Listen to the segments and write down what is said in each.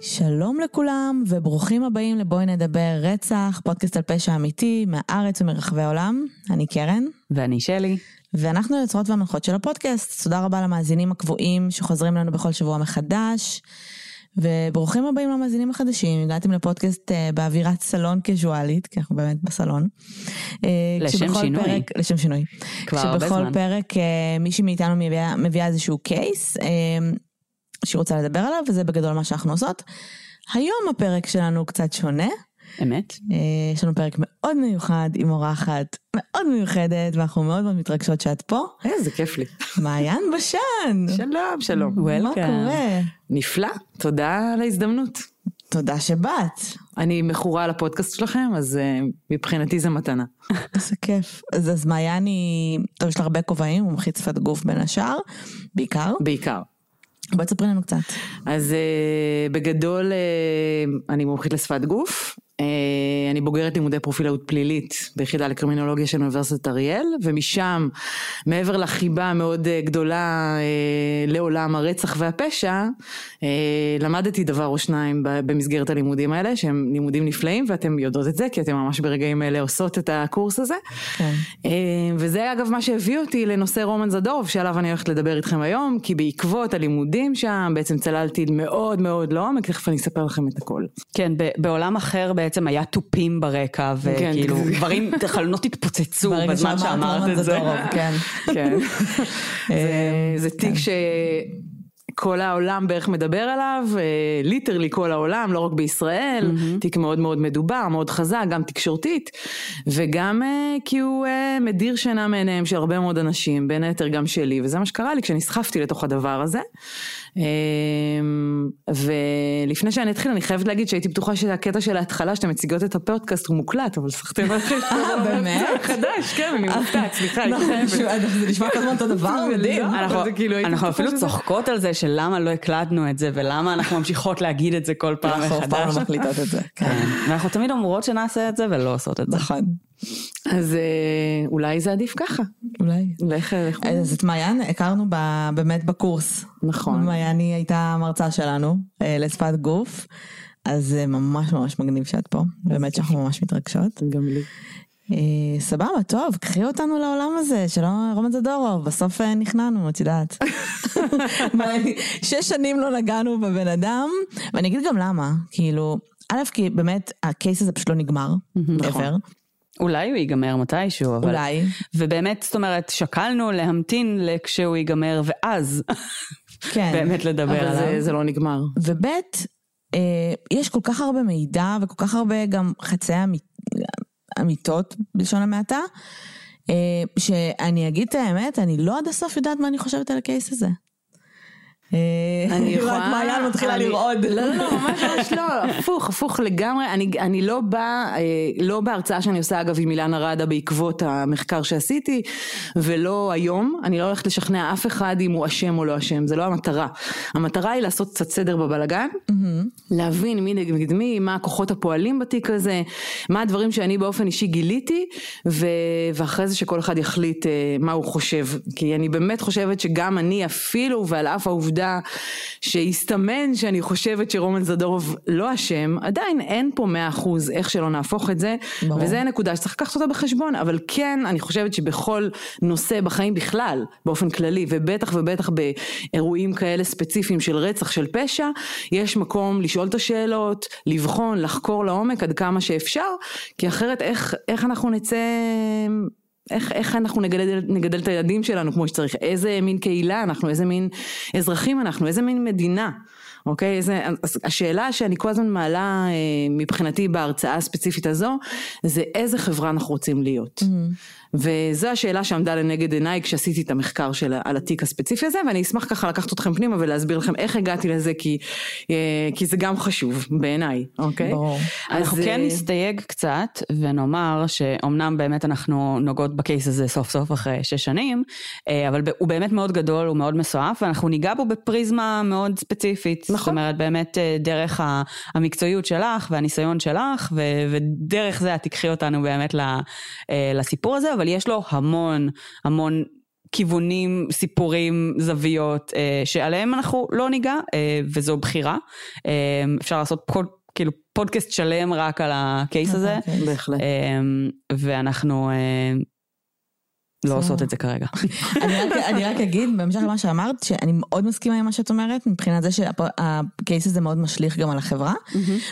שלום לכולם וברוכים הבאים לבואי נדבר רצח, פודקאסט על פשע אמיתי מהארץ ומרחבי העולם. אני קרן. ואני שלי. ואנחנו היוצרות והמנחות של הפודקאסט. תודה רבה למאזינים הקבועים שחוזרים לנו בכל שבוע מחדש. וברוכים הבאים למאזינים החדשים, הגעתם לפודקאסט uh, באווירת סלון קזואלית, כי אנחנו באמת בסלון. Uh, לשם שינוי. פרק, לשם שינוי. כבר הרבה זמן. כשבכל פרק uh, מישהי מאיתנו מביאה, מביאה איזשהו קייס. Uh, שהיא רוצה לדבר עליו, וזה בגדול מה שאנחנו עושות. היום הפרק שלנו קצת שונה. אמת. אה, יש לנו פרק מאוד מיוחד עם אורחת מאוד מיוחדת, ואנחנו מאוד מאוד מתרגשות שאת פה. איזה כיף לי. מעיין בשן. שלום, שלום. מה קורה? נפלא, תודה על ההזדמנות. תודה שבאת. אני מכורה לפודקאסט שלכם, אז uh, מבחינתי זה מתנה. איזה כיף. אז, אז מעיין היא, טוב, יש לה הרבה כובעים, מומחית שפת גוף בין השאר, בעיקר. בעיקר. בואי תספרי לנו קצת. אז uh, בגדול uh, אני מומחית לשפת גוף, אה, אני בוגרת לימודי פרופילאות פלילית ביחידה לקרימינולוגיה של אוניברסיטת אריאל, ומשם, מעבר לחיבה המאוד אה, גדולה אה, לעולם הרצח והפשע, למדתי דבר או שניים במסגרת הלימודים האלה, שהם לימודים נפלאים, ואתם יודעות את זה, כי אתם ממש ברגעים אלה עושות את הקורס הזה. כן. וזה אגב מה שהביא אותי לנושא רומן זדורוב, שעליו אני הולכת לדבר איתכם היום, כי בעקבות הלימודים שם, בעצם צללתי מאוד מאוד לעומק, תכף אני אספר לכם את הכל. כן, בעולם אחר בעצם. היה תופים ברקע, וכאילו כן. דברים, חלונות התפוצצו בזמן שאמרת את זה. כן. כן. זה תיק כן. ש... כל העולם בערך מדבר עליו, ליטרלי כל העולם, לא רק בישראל, mm-hmm. תיק מאוד מאוד מדובר, מאוד חזק, גם תקשורתית, וגם אה, כי הוא אה, מדיר שינה מעיניהם של הרבה מאוד אנשים, בין היתר גם שלי, וזה מה שקרה לי כשנסחפתי לתוך הדבר הזה. אמ, ולפני שאני אתחיל אני חייבת להגיד שהייתי בטוחה שהקטע של ההתחלה שאתם מציגות את הפודקאסט הוא מוקלט אבל סחטים לכם. אה באמת? זה חדש כן אני מופתעת סליחה. נכון, זה נשמע כל הזמן אותו דבר מדהים. כאילו אנחנו אפילו צוחקות על זה של למה לא הקלטנו את זה ולמה אנחנו ממשיכות להגיד את זה כל פעם מחדש. אנחנו אף פעם לא מחליטות את זה. כן. ואנחנו תמיד אומרות שנעשה את זה ולא עושות את זה. נכון. אז אה, אולי זה עדיף ככה. אולי. אז את מעיין הכרנו באמת בקורס. נכון. מעיין היא הייתה מרצה שלנו אה, לשפת גוף, אז זה ממש ממש מגניב שאת פה, באמת שאנחנו ממש מתרגשות. גם לי. אה, סבבה, טוב, קחי אותנו לעולם הזה, שלא רומן זדורוב, בסוף נכנענו, את יודעת. שש שנים לא נגענו בבן אדם, ואני אגיד גם למה, כאילו, א', כי באמת הקייס הזה פשוט לא נגמר, נכון. אולי הוא ייגמר מתישהו, אבל... אולי. ובאמת, זאת אומרת, שקלנו להמתין לכשהוא ייגמר, ואז כן, באמת לדבר עליו. אבל זה, זה לא נגמר. וב', אה, יש כל כך הרבה מידע וכל כך הרבה גם חצי אמית, אמיתות, בלשון המעטה, אה, שאני אגיד את האמת, אני לא עד הסוף יודעת מה אני חושבת על הקייס הזה. אה, אני יכולה... מעיין מתחילה לרעוד. לא, לא, לא, ממש לא, הפוך, הפוך לגמרי. אני לא באה, אה, לא בהרצאה שאני עושה אגב עם אילנה ראדה בעקבות המחקר שעשיתי, ולא היום, אני לא הולכת לשכנע אף אחד אם הוא אשם או לא אשם, זה לא המטרה. המטרה היא לעשות קצת סדר בבלגן, להבין מי נגד מי, מה הכוחות הפועלים בתיק הזה, מה הדברים שאני באופן אישי גיליתי, ואחרי זה שכל אחד יחליט אה, מה הוא חושב. כי אני באמת חושבת שגם אני אפילו, ועל אף העובדה העובדה שהסתמן שאני חושבת שרומן זדורוב לא אשם, עדיין אין פה מאה אחוז איך שלא נהפוך את זה, ברור. וזה נקודה שצריך לקחת אותה בחשבון, אבל כן אני חושבת שבכל נושא בחיים בכלל, באופן כללי, ובטח ובטח באירועים כאלה ספציפיים של רצח, של פשע, יש מקום לשאול את השאלות, לבחון, לחקור לעומק עד כמה שאפשר, כי אחרת איך, איך אנחנו נצא... איך, איך אנחנו נגדל, נגדל את הילדים שלנו כמו שצריך, איזה מין קהילה אנחנו, איזה מין אזרחים אנחנו, איזה מין מדינה, אוקיי? איזה, השאלה שאני כל הזמן מעלה אה, מבחינתי בהרצאה הספציפית הזו, זה איזה חברה אנחנו רוצים להיות. Mm-hmm. וזו השאלה שעמדה לנגד עיניי כשעשיתי את המחקר של, על התיק הספציפי הזה, ואני אשמח ככה לקחת אתכם פנימה ולהסביר לכם איך הגעתי לזה, כי, אה, כי זה גם חשוב בעיניי, אוקיי? ברור. אנחנו אז, כן אה, נסתייג קצת ונאמר שאומנם באמת אנחנו נוגעות בקייס הזה סוף סוף אחרי שש שנים, אה, אבל הוא באמת מאוד גדול, הוא מאוד מסועף, ואנחנו ניגע בו בפריזמה מאוד ספציפית. נכון. זאת אומרת, באמת דרך המקצועיות שלך והניסיון שלך, ו- ודרך זה את תיקחי אותנו באמת לסיפור הזה, אבל יש לו המון המון... כיוונים, סיפורים, זוויות, אה, שעליהם אנחנו לא ניגע, אה, וזו בחירה. אה, אפשר לעשות פוד, כאילו פודקאסט שלם רק על ה case הזה, אוקיי. בהחלט. אה, ואנחנו אה, לא. עושות את זה כרגע. אני רק, אני רק אגיד, בהמשך למה שאמרת, שאני מאוד מסכימה עם מה שאת אומרת, מבחינת זה שה case הזה מאוד משליך גם על החברה.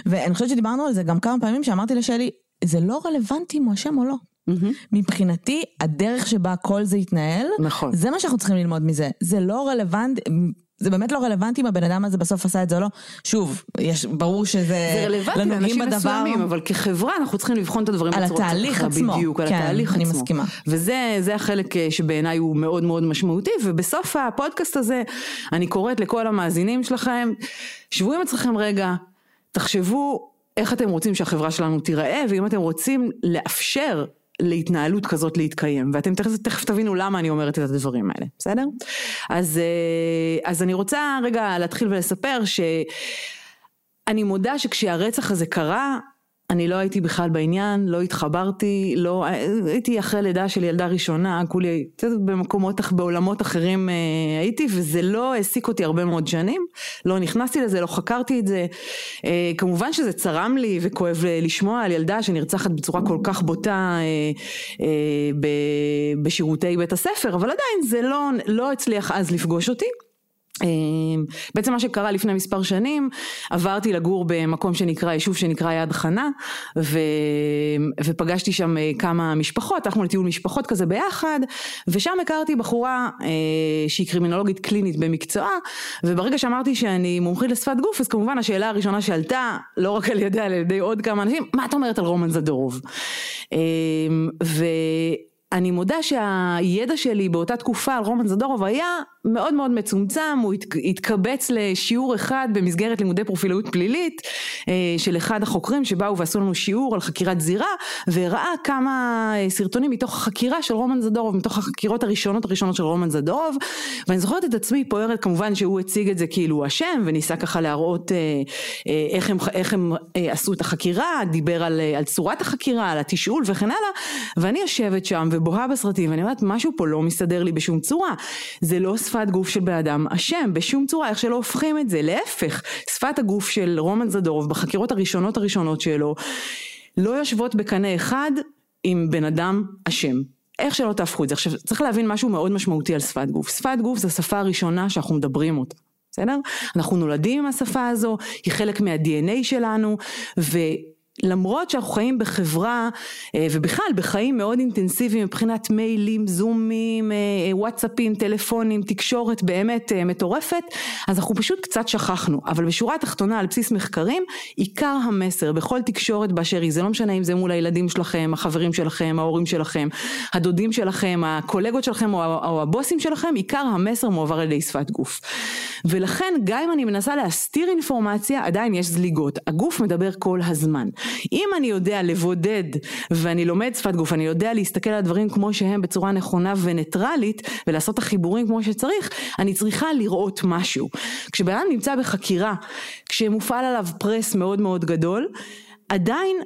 ואני חושבת שדיברנו על זה גם כמה פעמים, שאמרתי לשלי, זה לא רלוונטי אם הוא אשם או לא. מבחינתי, הדרך שבה כל זה התנהל, נכון. זה מה שאנחנו צריכים ללמוד מזה. זה לא רלוונטי, זה באמת לא רלוונטי אם הבן אדם הזה בסוף עשה את זה או לא. שוב, יש, ברור שזה זה רלוונטי לאנשים. מסוימים, אבל כחברה אנחנו צריכים לבחון את הדברים על התהליך. עצמו. בדיוק, על כן, התהליך אני עצמו. מסכימה. וזה זה החלק אה, שבעיניי הוא מאוד מאוד משמעותי, ובסוף הפודקאסט הזה אני קוראת לכל המאזינים שלכם, שבו עם עצמכם רגע, תחשבו איך אתם רוצים שהחברה שלנו תיראה, ואם אתם רוצים לאפשר להתנהלות כזאת להתקיים, ואתם תכף, תכף תבינו למה אני אומרת את הדברים האלה, בסדר? אז, אה, אז אני רוצה רגע להתחיל ולספר שאני מודה שכשהרצח הזה קרה, אני לא הייתי בכלל בעניין, לא התחברתי, לא, הייתי אחרי לידה של ילדה ראשונה, כולי, במקומות, בעולמות אחרים אה, הייתי, וזה לא העסיק אותי הרבה מאוד שנים, לא נכנסתי לזה, לא חקרתי את זה. אה, כמובן שזה צרם לי וכואב לשמוע על ילדה שנרצחת בצורה כל כך בוטה אה, בשירותי בית הספר, אבל עדיין זה לא, לא הצליח אז לפגוש אותי. אמ, בעצם מה שקרה לפני מספר שנים, עברתי לגור במקום שנקרא, יישוב שנקרא יד חנה, ו... ופגשתי שם אה, כמה משפחות, הלכנו לטיול משפחות כזה ביחד, ושם הכרתי בחורה אה, שהיא קרימינולוגית קלינית במקצועה, וברגע שאמרתי שאני מומחית לשפת גוף, אז כמובן השאלה הראשונה שעלתה, לא רק על ידי, על ידי עוד כמה אנשים, מה את אומרת על רומן זדורוב? אמ, ו... אני מודה שהידע שלי באותה תקופה על רומן זדורוב היה מאוד מאוד מצומצם, הוא הת- התקבץ לשיעור אחד במסגרת לימודי פרופילאות פלילית אה, של אחד החוקרים שבאו ועשו לנו שיעור על חקירת זירה והראה כמה אה, סרטונים מתוך החקירה של רומן זדורוב, מתוך החקירות הראשונות הראשונות של רומן זדורוב ואני זוכרת את עצמי פוערת כמובן שהוא הציג את זה כאילו הוא אשם וניסה ככה להראות אה, איך הם, איך הם עשו את החקירה, דיבר על, על צורת החקירה, על התשאול וכן הלאה ואני יושבת שם ובוהה בסרטים ואני אומרת משהו פה לא מסתדר לי בשום צורה. זה לא שפת גוף של בן אדם אשם בשום צורה איך שלא הופכים את זה להפך. שפת הגוף של רומן זדורוב בחקירות הראשונות הראשונות שלו לא יושבות בקנה אחד עם בן אדם אשם. איך שלא תהפכו את זה. עכשיו צריך להבין משהו מאוד משמעותי על שפת גוף. שפת גוף זה השפה הראשונה שאנחנו מדברים אותה בסדר? אנחנו נולדים עם השפה הזו, היא חלק מה-DNA שלנו, ולמרות שאנחנו חיים בחברה, אה, ובכלל בחיים מאוד אינטנסיביים מבחינת מיילים, זומים, אה, וואטסאפים, טלפונים, תקשורת באמת אה, מטורפת, אז אנחנו פשוט קצת שכחנו, אבל בשורה התחתונה על בסיס מחקרים, עיקר המסר בכל תקשורת באשר היא, זה לא משנה אם זה מול הילדים שלכם, החברים שלכם, ההורים שלכם, הדודים שלכם, הקולגות שלכם או הבוסים שלכם, עיקר המסר מועבר על ידי שפת גוף. ולכן גם אם אני מנסה להסתיר אינפורמציה, עדיין יש זליגות. הגוף מדבר כל הזמן. אם אני יודע לבודד ואני לומד שפת גוף, אני יודע להסתכל על הדברים כמו שהם בצורה נכונה וניטרלית ולעשות את החיבורים כמו שצריך, אני צריכה לראות משהו. כשבן אדם נמצא בחקירה, כשמופעל עליו פרס מאוד מאוד גדול, עדיין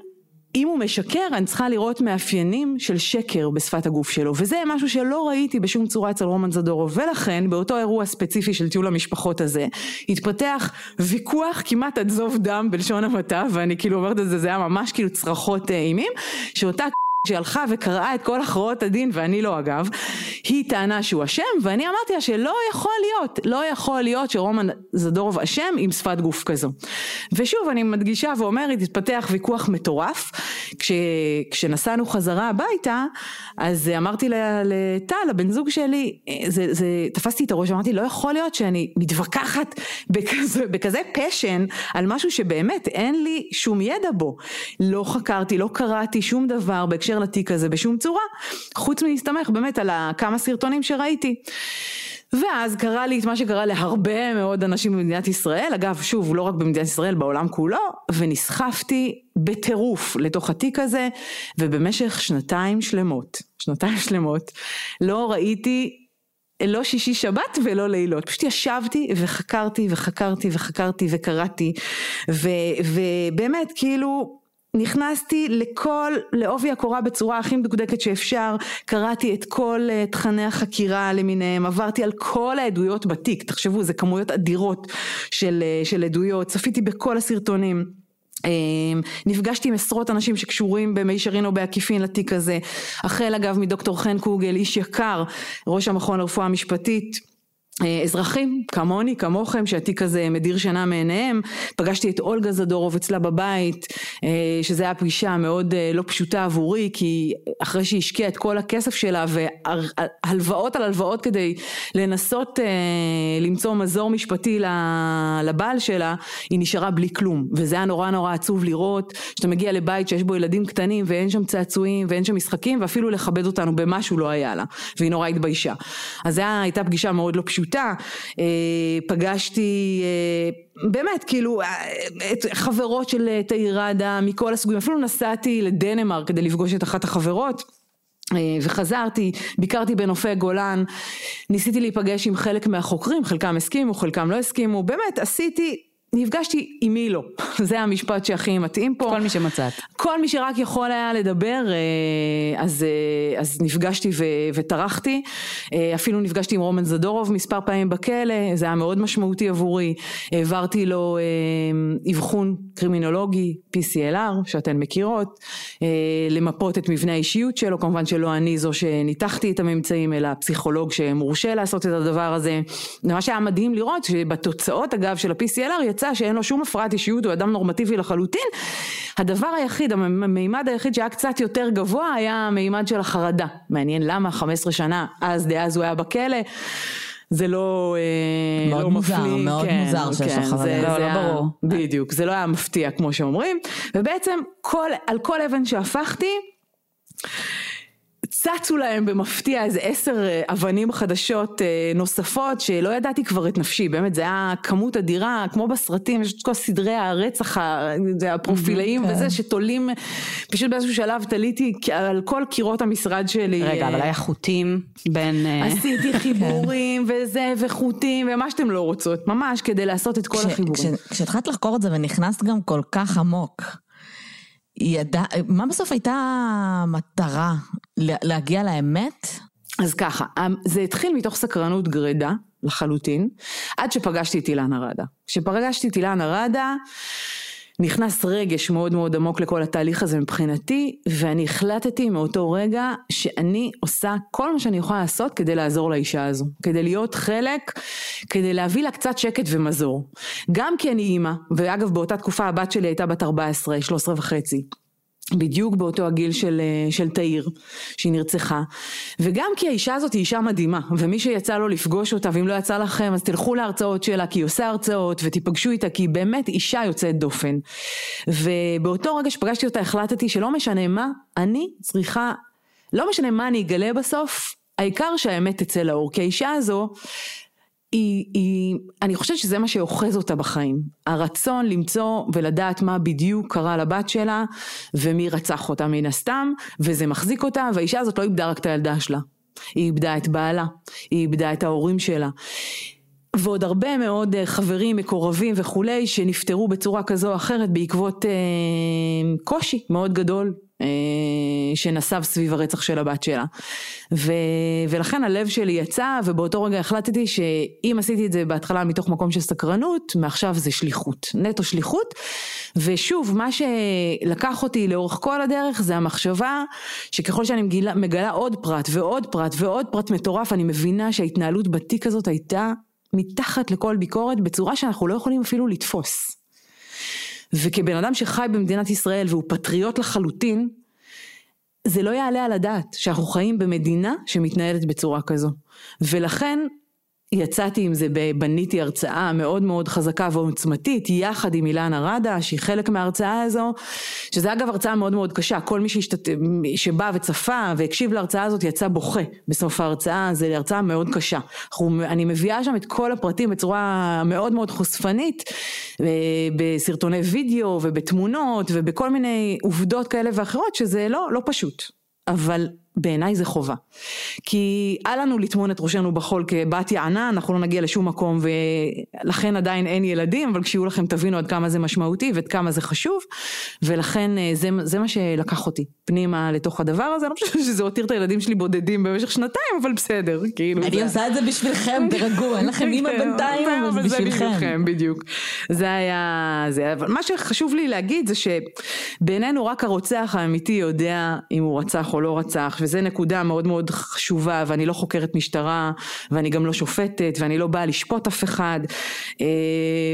אם הוא משקר, אני צריכה לראות מאפיינים של שקר בשפת הגוף שלו, וזה משהו שלא ראיתי בשום צורה אצל רומן זדורוב, ולכן באותו אירוע ספציפי של טיול המשפחות הזה, התפתח ויכוח כמעט עד זוב דם בלשון המעטה, ואני כאילו אומרת את זה, זה היה ממש כאילו צרחות אה, אימים, שאותה שהלכה וקראה את כל הכרעות הדין, ואני לא אגב, היא טענה שהוא אשם, ואני אמרתי לה שלא יכול להיות, לא יכול להיות שרומן זדורוב אשם עם שפת גוף כזו. ושוב, אני מדגישה ואומרת, התפתח ויכוח מטורף, כש, כשנסענו חזרה הביתה, אז אמרתי לטל, הבן זוג שלי, זה, זה, תפסתי את הראש, אמרתי, לא יכול להיות שאני מתווכחת בכזה, בכזה פשן על משהו שבאמת אין לי שום ידע בו. לא חקרתי, לא קראתי שום דבר בהקשר לתיק הזה בשום צורה, חוץ מלהסתמך באמת על כמה סרטונים שראיתי. ואז קרה לי את מה שקרה להרבה מאוד אנשים במדינת ישראל, אגב שוב לא רק במדינת ישראל, בעולם כולו, ונסחפתי בטירוף לתוך התיק הזה, ובמשך שנתיים שלמות, שנתיים שלמות, לא ראיתי לא שישי שבת ולא לילות, פשוט ישבתי וחקרתי וחקרתי וחקרתי וקראתי, ו, ובאמת כאילו נכנסתי לכל, לעובי הקורה בצורה הכי מדוקדקת שאפשר, קראתי את כל uh, תכני החקירה למיניהם, עברתי על כל העדויות בתיק, תחשבו זה כמויות אדירות של, uh, של עדויות, צפיתי בכל הסרטונים. uh, נפגשתי עם עשרות אנשים שקשורים במישרין או בעקיפין לתיק הזה, החל אגב מדוקטור חן קוגל, איש יקר, ראש המכון לרפואה משפטית אה, אזרחים כמוני, כמוכם, שהתיק הזה מדיר שינה מעיניהם. פגשתי את אולגה זדורוב אצלה בבית, אה, שזו הייתה פגישה מאוד אה, לא פשוטה עבורי, כי אחרי שהיא השקיעה את כל הכסף שלה והלוואות על הלוואות כדי לנסות למצוא מזור משפטי לבעל שלה, היא נשארה בלי כלום. וזה היה נורא נורא עצוב לראות, שאתה מגיע לבית שיש בו ילדים קטנים ואין שם צעצועים ואין שם משחקים, ואפילו לכבד אותנו במשהו לא היה לה, והיא נורא התביישה. אז זו הייתה פגישה מאוד לא פשוטה. פשוטה, אה, פגשתי אה, באמת כאילו אה, את חברות של תאיר ראדה מכל הסוגים, אפילו נסעתי לדנמרק כדי לפגוש את אחת החברות. וחזרתי, ביקרתי בנופי גולן, ניסיתי להיפגש עם חלק מהחוקרים, חלקם הסכימו, חלקם לא הסכימו, באמת עשיתי נפגשתי עם מי לא, זה המשפט שהכי מתאים פה. כל מי שמצאת. כל מי שרק יכול היה לדבר, אה, אז, אה, אז נפגשתי ו, וטרחתי, אה, אפילו נפגשתי עם רומן זדורוב מספר פעמים בכלא, זה היה מאוד משמעותי עבורי, העברתי לו אבחון קרימינולוגי, PCLR, שאתן מכירות, למפות את מבנה האישיות שלו, כמובן שלא אני זו שניתחתי את הממצאים, אלא פסיכולוג שמורשה לעשות את הדבר הזה. זה מה שהיה מדהים לראות, שבתוצאות אגב של ה-PCLR יצא שאין לו שום הפרעת אישיות, הוא אדם נורמטיבי לחלוטין. הדבר היחיד, המימד היחיד שהיה קצת יותר גבוה היה המימד של החרדה. מעניין למה 15 שנה, אז דאז הוא היה בכלא. זה לא, אה, מאוד לא מוזר, מפליא, מאוד כן, מוזר שיש כן, חרדה, זה, לא, זה לא ברור. בדיוק, זה לא היה מפתיע כמו שאומרים, ובעצם כל, על כל אבן שהפכתי, צצו להם במפתיע איזה עשר אה, אבנים חדשות אה, נוספות שלא ידעתי כבר את נפשי, באמת זה היה כמות אדירה, כמו בסרטים, יש את כל סדרי הרצח, הפרופילאים כן. וזה, שתולים, פשוט באיזשהו שלב תליתי על כל קירות המשרד שלי. רגע, אבל היה חוטים בין... אה, עשיתי חיבורים וזה, וחוטים, ומה שאתם לא רוצות, ממש כדי לעשות את כל החיבורים. כשהתחלת לחקור את זה ונכנסת גם כל כך עמוק. ידע, מה בסוף הייתה המטרה? להגיע לאמת? אז ככה, אמ, זה התחיל מתוך סקרנות גרידא לחלוטין, עד שפגשתי את אילנה ראדה. כשפגשתי את אילנה ראדה, נכנס רגש מאוד מאוד עמוק לכל התהליך הזה מבחינתי, ואני החלטתי מאותו רגע שאני עושה כל מה שאני יכולה לעשות כדי לעזור לאישה הזו, כדי להיות חלק, כדי להביא לה קצת שקט ומזור. גם כי אני אימא, ואגב באותה תקופה הבת שלי הייתה בת 14, 13 וחצי. בדיוק באותו הגיל של, אה, של תאיר, שהיא נרצחה, וגם כי האישה הזאת היא אישה מדהימה, ומי שיצא לו לפגוש אותה, ואם לא יצא לכם אז תלכו להרצאות שלה, כי היא עושה הרצאות, ותיפגשו איתה, כי היא באמת אישה יוצאת דופן. ובאותו רגע שפגשתי אותה החלטתי שלא משנה מה, אני צריכה, לא משנה מה אני אגלה בסוף, העיקר שהאמת תצא לאור, כי האישה הזו היא, היא, אני חושבת שזה מה שאוחז אותה בחיים. הרצון למצוא ולדעת מה בדיוק קרה לבת שלה, ומי רצח אותה מן הסתם, וזה מחזיק אותה, והאישה הזאת לא איבדה רק את הילדה שלה. היא איבדה את בעלה, היא איבדה את ההורים שלה. ועוד הרבה מאוד אה, חברים, מקורבים וכולי, שנפטרו בצורה כזו או אחרת בעקבות אה, קושי מאוד גדול שנסב סביב הרצח של הבת שלה. ו, ולכן הלב שלי יצא, ובאותו רגע החלטתי שאם עשיתי את זה בהתחלה מתוך מקום של סקרנות, מעכשיו זה שליחות, נטו שליחות. ושוב, מה שלקח אותי לאורך כל הדרך זה המחשבה שככל שאני מגלה, מגלה עוד פרט ועוד פרט ועוד פרט מטורף, אני מבינה שההתנהלות בתיק הזאת הייתה מתחת לכל ביקורת בצורה שאנחנו לא יכולים אפילו לתפוס. וכבן אדם שחי במדינת ישראל והוא פטריוט לחלוטין, זה לא יעלה על הדעת שאנחנו חיים במדינה שמתנהלת בצורה כזו. ולכן יצאתי עם זה, בניתי הרצאה מאוד מאוד חזקה ועוצמתית, יחד עם אילנה רדה, שהיא חלק מההרצאה הזו, שזה אגב הרצאה מאוד מאוד קשה, כל מי שהשתת... שבא וצפה והקשיב להרצאה הזאת יצא בוכה בסוף ההרצאה, זו הרצאה מאוד קשה. אני מביאה שם את כל הפרטים בצורה מאוד מאוד חושפנית, אה, בסרטוני וידאו ובתמונות ובכל מיני עובדות כאלה ואחרות, שזה לא, לא פשוט. אבל בעיניי זה חובה. כי אל לנו לטמון את ראשנו בחול כבת יענה, אנחנו לא נגיע לשום מקום ולכן עדיין אין ילדים, אבל כשיהיו לכם תבינו עד כמה זה משמעותי ועד כמה זה חשוב, ולכן אה, זה, זה מה שלקח אותי פנימה לתוך הדבר הזה, אני לא חושבת שזה הותיר את הילדים שלי בודדים במשך שנתיים, אבל בסדר, כאילו. אני זה... עושה את זה בשבילכם, תרגעו, אין לכם אימא כן, בינתיים, אבל זה בשבילכם. בדיוק. זה היה, זה, אבל מה שחשוב לי להגיד זה שבינינו רק הרוצח האמיתי יודע אם הוא רצח או לא רצח. וזה נקודה מאוד מאוד חשובה, ואני לא חוקרת משטרה, ואני גם לא שופטת, ואני לא באה לשפוט אף אחד, אה,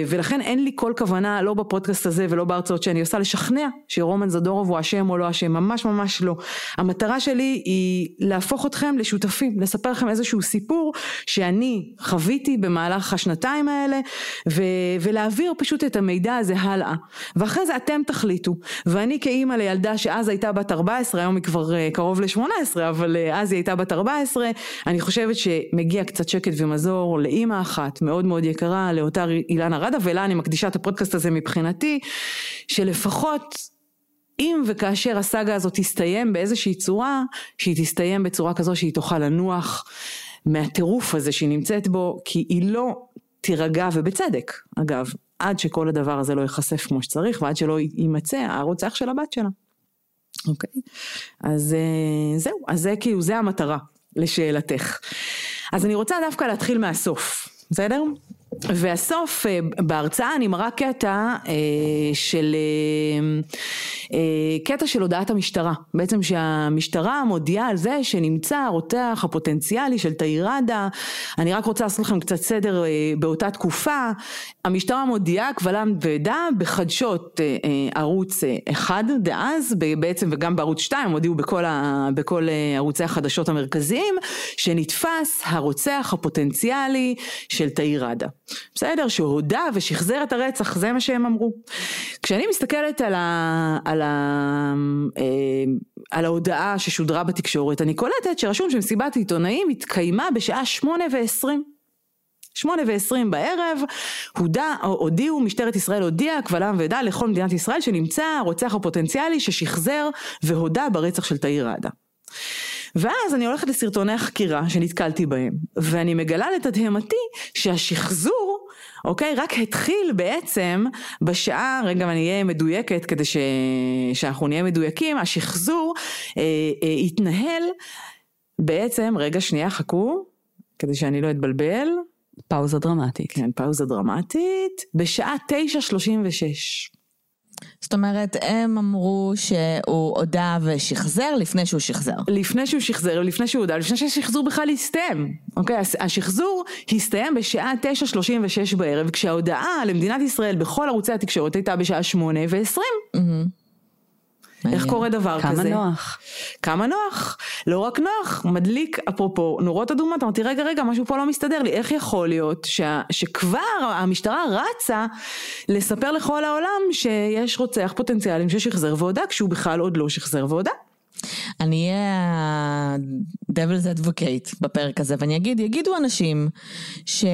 ולכן אין לי כל כוונה, לא בפודקאסט הזה ולא בהרצאות שאני עושה, לשכנע שרומן זדורוב הוא אשם או לא אשם, ממש ממש לא. המטרה שלי היא להפוך אתכם לשותפים, לספר לכם איזשהו סיפור שאני חוויתי במהלך השנתיים האלה, ו- ולהעביר פשוט את המידע הזה הלאה. ואחרי זה אתם תחליטו, ואני כאימא לילדה שאז הייתה בת 14, היום היא כבר אה, קרוב ל-18, אבל אה, אז היא הייתה בת 14, אני חושבת שמגיע קצת שקט ומזור לאימא אחת מאוד מאוד יקרה, לאותה אילנה רדה, ולה אני מקדישה את הפודקאסט הזה מבחינתי, שלפחות אם וכאשר הסאגה הזאת תסתיים באיזושהי צורה, שהיא תסתיים בצורה כזו שהיא תוכל לנוח מהטירוף הזה שהיא נמצאת בו, כי היא לא תירגע, ובצדק, אגב, עד שכל הדבר הזה לא ייחשף כמו שצריך, ועד שלא יימצא הרוצח של הבת שלה. אוקיי? אז אה, זהו, אז זה כאילו, זה המטרה לשאלתך. אז אני רוצה דווקא להתחיל מהסוף, בסדר? והסוף, אה, בהרצאה אני מראה קטע אה, של, קטע של הודעת המשטרה, בעצם שהמשטרה מודיעה על זה שנמצא הרותח הפוטנציאלי של תאירדה, אני רק רוצה לעשות לכם קצת סדר באותה תקופה, המשטרה מודיעה קבל עם ועדה בחדשות ערוץ אחד דאז, בעצם וגם בערוץ שתיים, הם הודיעו בכל, ה, בכל ערוצי החדשות המרכזיים, שנתפס הרוצח הפוטנציאלי של תאירדה. בסדר? שהודה ושחזר את הרצח, זה מה שהם אמרו. כשאני מסתכלת על, ה, על, ה, אה, על ההודעה ששודרה בתקשורת, אני קולטת שרשום שמסיבת עיתונאים התקיימה בשעה שמונה ועשרים. שמונה ועשרים בערב, הודע, הודיעו, משטרת ישראל הודיעה, קבל עם ועדה לכל מדינת ישראל שנמצא הרוצח הפוטנציאלי ששחזר והודה ברצח של תאיר ראדה. ואז אני הולכת לסרטוני החקירה שנתקלתי בהם, ואני מגלה לתדהמתי שהשחזור, אוקיי, רק התחיל בעצם בשעה, רגע אני אהיה מדויקת כדי ש... שאנחנו נהיה מדויקים, השחזור אה, אה, התנהל בעצם, רגע שנייה חכו, כדי שאני לא אתבלבל. פאוזה דרמטית. כן, פאוזה דרמטית, בשעה 9.36. זאת אומרת, הם אמרו שהוא הודה ושחזר לפני שהוא שחזר. לפני שהוא שחזר, לפני שהוא הודה, לפני שהשחזור בכלל הסתיים. אוקיי, השחזור הסתיים בשעה 9.36 בערב, כשההודעה למדינת ישראל בכל ערוצי התקשורת הייתה בשעה 8 ו-20. Mm-hmm. איך קורה דבר כמה כזה? כמה נוח. כמה נוח. לא רק נוח, מדליק, אפרופו נורות אדומות, אמרתי רגע רגע משהו פה לא מסתדר לי, איך יכול להיות שה, שכבר המשטרה רצה לספר לכל העולם שיש רוצח פוטנציאלים ששחזר והודה כשהוא בכלל עוד לא שחזר והודה. אני אהיה ה-Devil's Advocate בפרק הזה ואני אגיד, יגידו אנשים ש...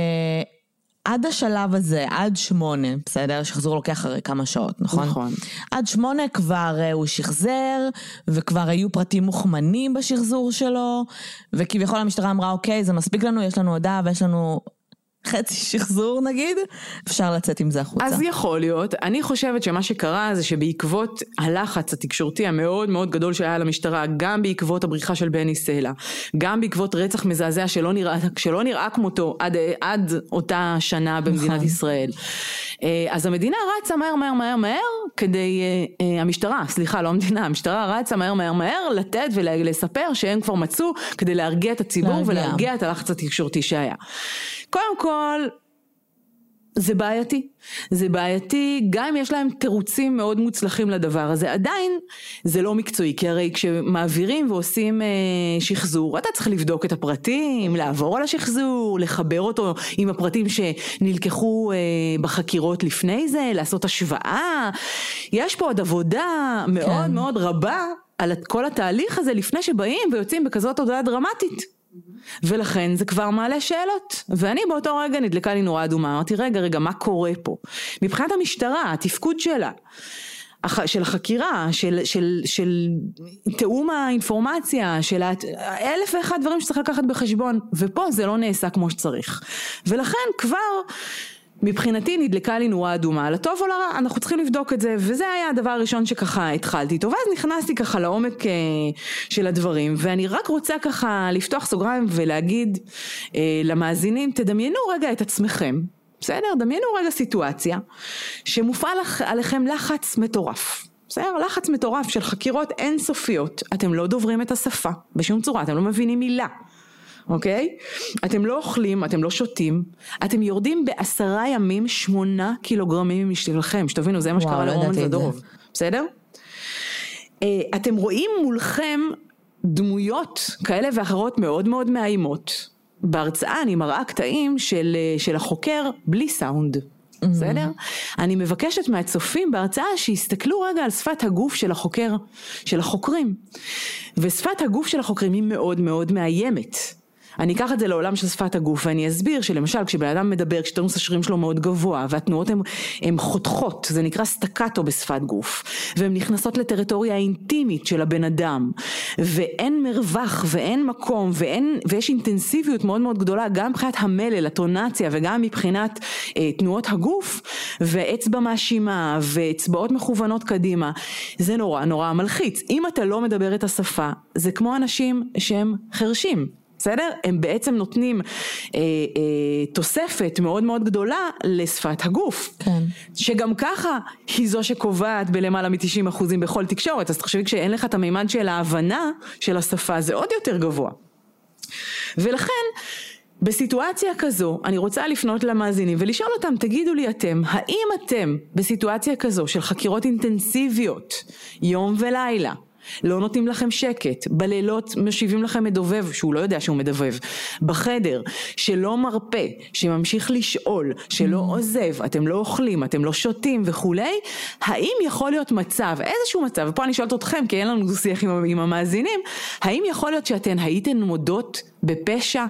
עד השלב הזה, עד שמונה, בסדר? שחזור לוקח הרי כמה שעות, נכון? נכון. עד שמונה כבר uh, הוא שחזר, וכבר היו פרטים מוכמנים בשחזור שלו, וכביכול המשטרה אמרה, אוקיי, זה מספיק לנו, יש לנו הודעה ויש לנו חצי שחזור נגיד, אפשר לצאת עם זה החוצה. אז יכול להיות. אני חושבת שמה שקרה זה שבעקבות הלחץ התקשורתי המאוד מאוד גדול שהיה למשטרה, גם בעקבות הבריחה של בני סלע, גם בעקבות רצח מזעזע שלא נראה, שלא נראה כמותו עד, עד אותה שנה במדינת נכון. ישראל. אה, אז המדינה רצה מהר מהר מהר מהר כדי, אה, אה, המשטרה, סליחה לא המדינה, המשטרה רצה מהר מהר מהר לתת ולספר שהם כבר מצאו כדי להרגיע את הציבור להרגיע. ולהרגיע את הלחץ התקשורתי שהיה. קודם כל, זה בעייתי. זה בעייתי, גם אם יש להם תירוצים מאוד מוצלחים לדבר הזה, עדיין זה לא מקצועי, כי הרי כשמעבירים ועושים אה, שחזור, אתה צריך לבדוק את הפרטים, לעבור על השחזור, לחבר אותו עם הפרטים שנלקחו אה, בחקירות לפני זה, לעשות השוואה. יש פה עוד עבודה מאוד כן. מאוד רבה על כל התהליך הזה לפני שבאים ויוצאים בכזאת הודעה דרמטית. ולכן זה כבר מעלה שאלות. ואני באותו רגע נדלקה לי נורה אדומה, אמרתי רגע רגע מה קורה פה? מבחינת המשטרה, התפקוד שלה. של החקירה, של, של, של תיאום האינפורמציה, של אלף ואחד דברים שצריך לקחת בחשבון, ופה זה לא נעשה כמו שצריך. ולכן כבר מבחינתי נדלקה לי נורה אדומה, לטוב או לרע, אנחנו צריכים לבדוק את זה, וזה היה הדבר הראשון שככה התחלתי איתו, ואז נכנסתי ככה לעומק אה, של הדברים, ואני רק רוצה ככה לפתוח סוגריים ולהגיד אה, למאזינים, תדמיינו רגע את עצמכם, בסדר? דמיינו רגע סיטואציה שמופעל עליכם לחץ מטורף. בסדר? לחץ מטורף של חקירות אינסופיות. אתם לא דוברים את השפה בשום צורה, אתם לא מבינים מילה. אוקיי? אתם לא אוכלים, אתם לא שותים, אתם יורדים בעשרה ימים שמונה קילוגרמים משלכם, שתבינו, זה מה שקרה לא לאורמן זדורוב, בסדר? אה, אתם רואים מולכם דמויות כאלה ואחרות מאוד מאוד מאיימות. בהרצאה אני מראה קטעים של, אה, של החוקר בלי סאונד. Mm-hmm. בסדר? אני מבקשת מהצופים בהרצאה שיסתכלו רגע על שפת הגוף של החוקר, של החוקרים. ושפת הגוף של החוקרים היא מאוד מאוד מאיימת. אני אקח את זה לעולם של שפת הגוף ואני אסביר שלמשל כשבן אדם מדבר, כשטונוס השרירים שלו מאוד גבוה והתנועות הן חותכות, זה נקרא סטקטו בשפת גוף, והן נכנסות לטריטוריה האינטימית של הבן אדם, ואין מרווח ואין מקום ואין, ויש אינטנסיביות מאוד מאוד גדולה גם מבחינת המלל, הטונציה וגם מבחינת אה, תנועות הגוף, ואצבע מאשימה ואצבעות מכוונות קדימה, זה נורא נורא מלחיץ. אם אתה לא מדבר את השפה, זה כמו אנשים שהם חרשים. בסדר? הם בעצם נותנים אה, אה, תוספת מאוד מאוד גדולה לשפת הגוף. כן. שגם ככה היא זו שקובעת בלמעלה מ-90% בכל תקשורת, אז תחשבי כשאין לך את המימד של ההבנה של השפה זה עוד יותר גבוה. ולכן בסיטואציה כזו, אני רוצה לפנות למאזינים ולשאול אותם, תגידו לי אתם, האם אתם בסיטואציה כזו של חקירות אינטנסיביות, יום ולילה, לא נותנים לכם שקט, בלילות משיבים לכם מדובב שהוא לא יודע שהוא מדובב, בחדר, שלא מרפה, שממשיך לשאול, שלא mm. עוזב, אתם לא אוכלים, אתם לא שותים וכולי, האם יכול להיות מצב, איזשהו מצב, ופה אני שואלת אתכם כי אין לנו שיח עם, עם המאזינים, האם יכול להיות שאתן הייתן מודות בפשע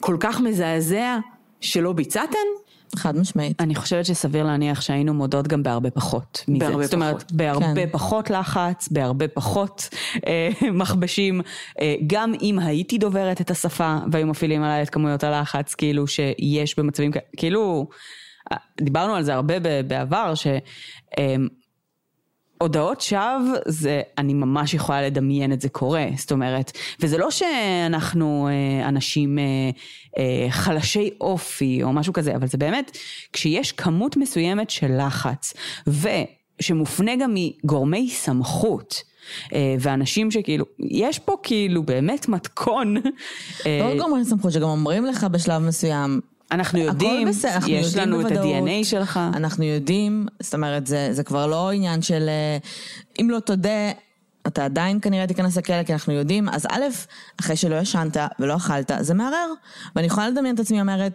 כל כך מזעזע שלא ביצעתן? חד משמעית. אני חושבת שסביר להניח שהיינו מודות גם בהרבה פחות מזה. בהרבה זאת אומרת, פחות. בהרבה כן. פחות לחץ, בהרבה פחות אה, מכבשים. אה, גם אם הייתי דוברת את השפה והיו מפעילים עליי את כמויות הלחץ, כאילו שיש במצבים כאלה, כאילו, אה, דיברנו על זה הרבה בעבר, ש... הודעות שווא זה, אני ממש יכולה לדמיין את זה קורה, זאת אומרת, וזה לא שאנחנו אה, אנשים אה, אה, חלשי אופי או משהו כזה, אבל זה באמת, כשיש כמות מסוימת של לחץ, ושמופנה גם מגורמי סמכות, ואנשים שכאילו, יש פה כאילו באמת מתכון. לא גורמי סמכות, שגם אומרים לך בשלב מסוים, אנחנו יודעים, בסדר, אנחנו יש יודעים לנו בוודאות, את ה-DNA שלך. אנחנו יודעים, זאת אומרת, זה, זה כבר לא עניין של אה, אם לא תודה, אתה עדיין כנראה תיכנס לכלא, כי אנחנו יודעים, אז א', אחרי שלא ישנת ולא אכלת, זה מערער. ואני יכולה לדמיין את עצמי אומרת,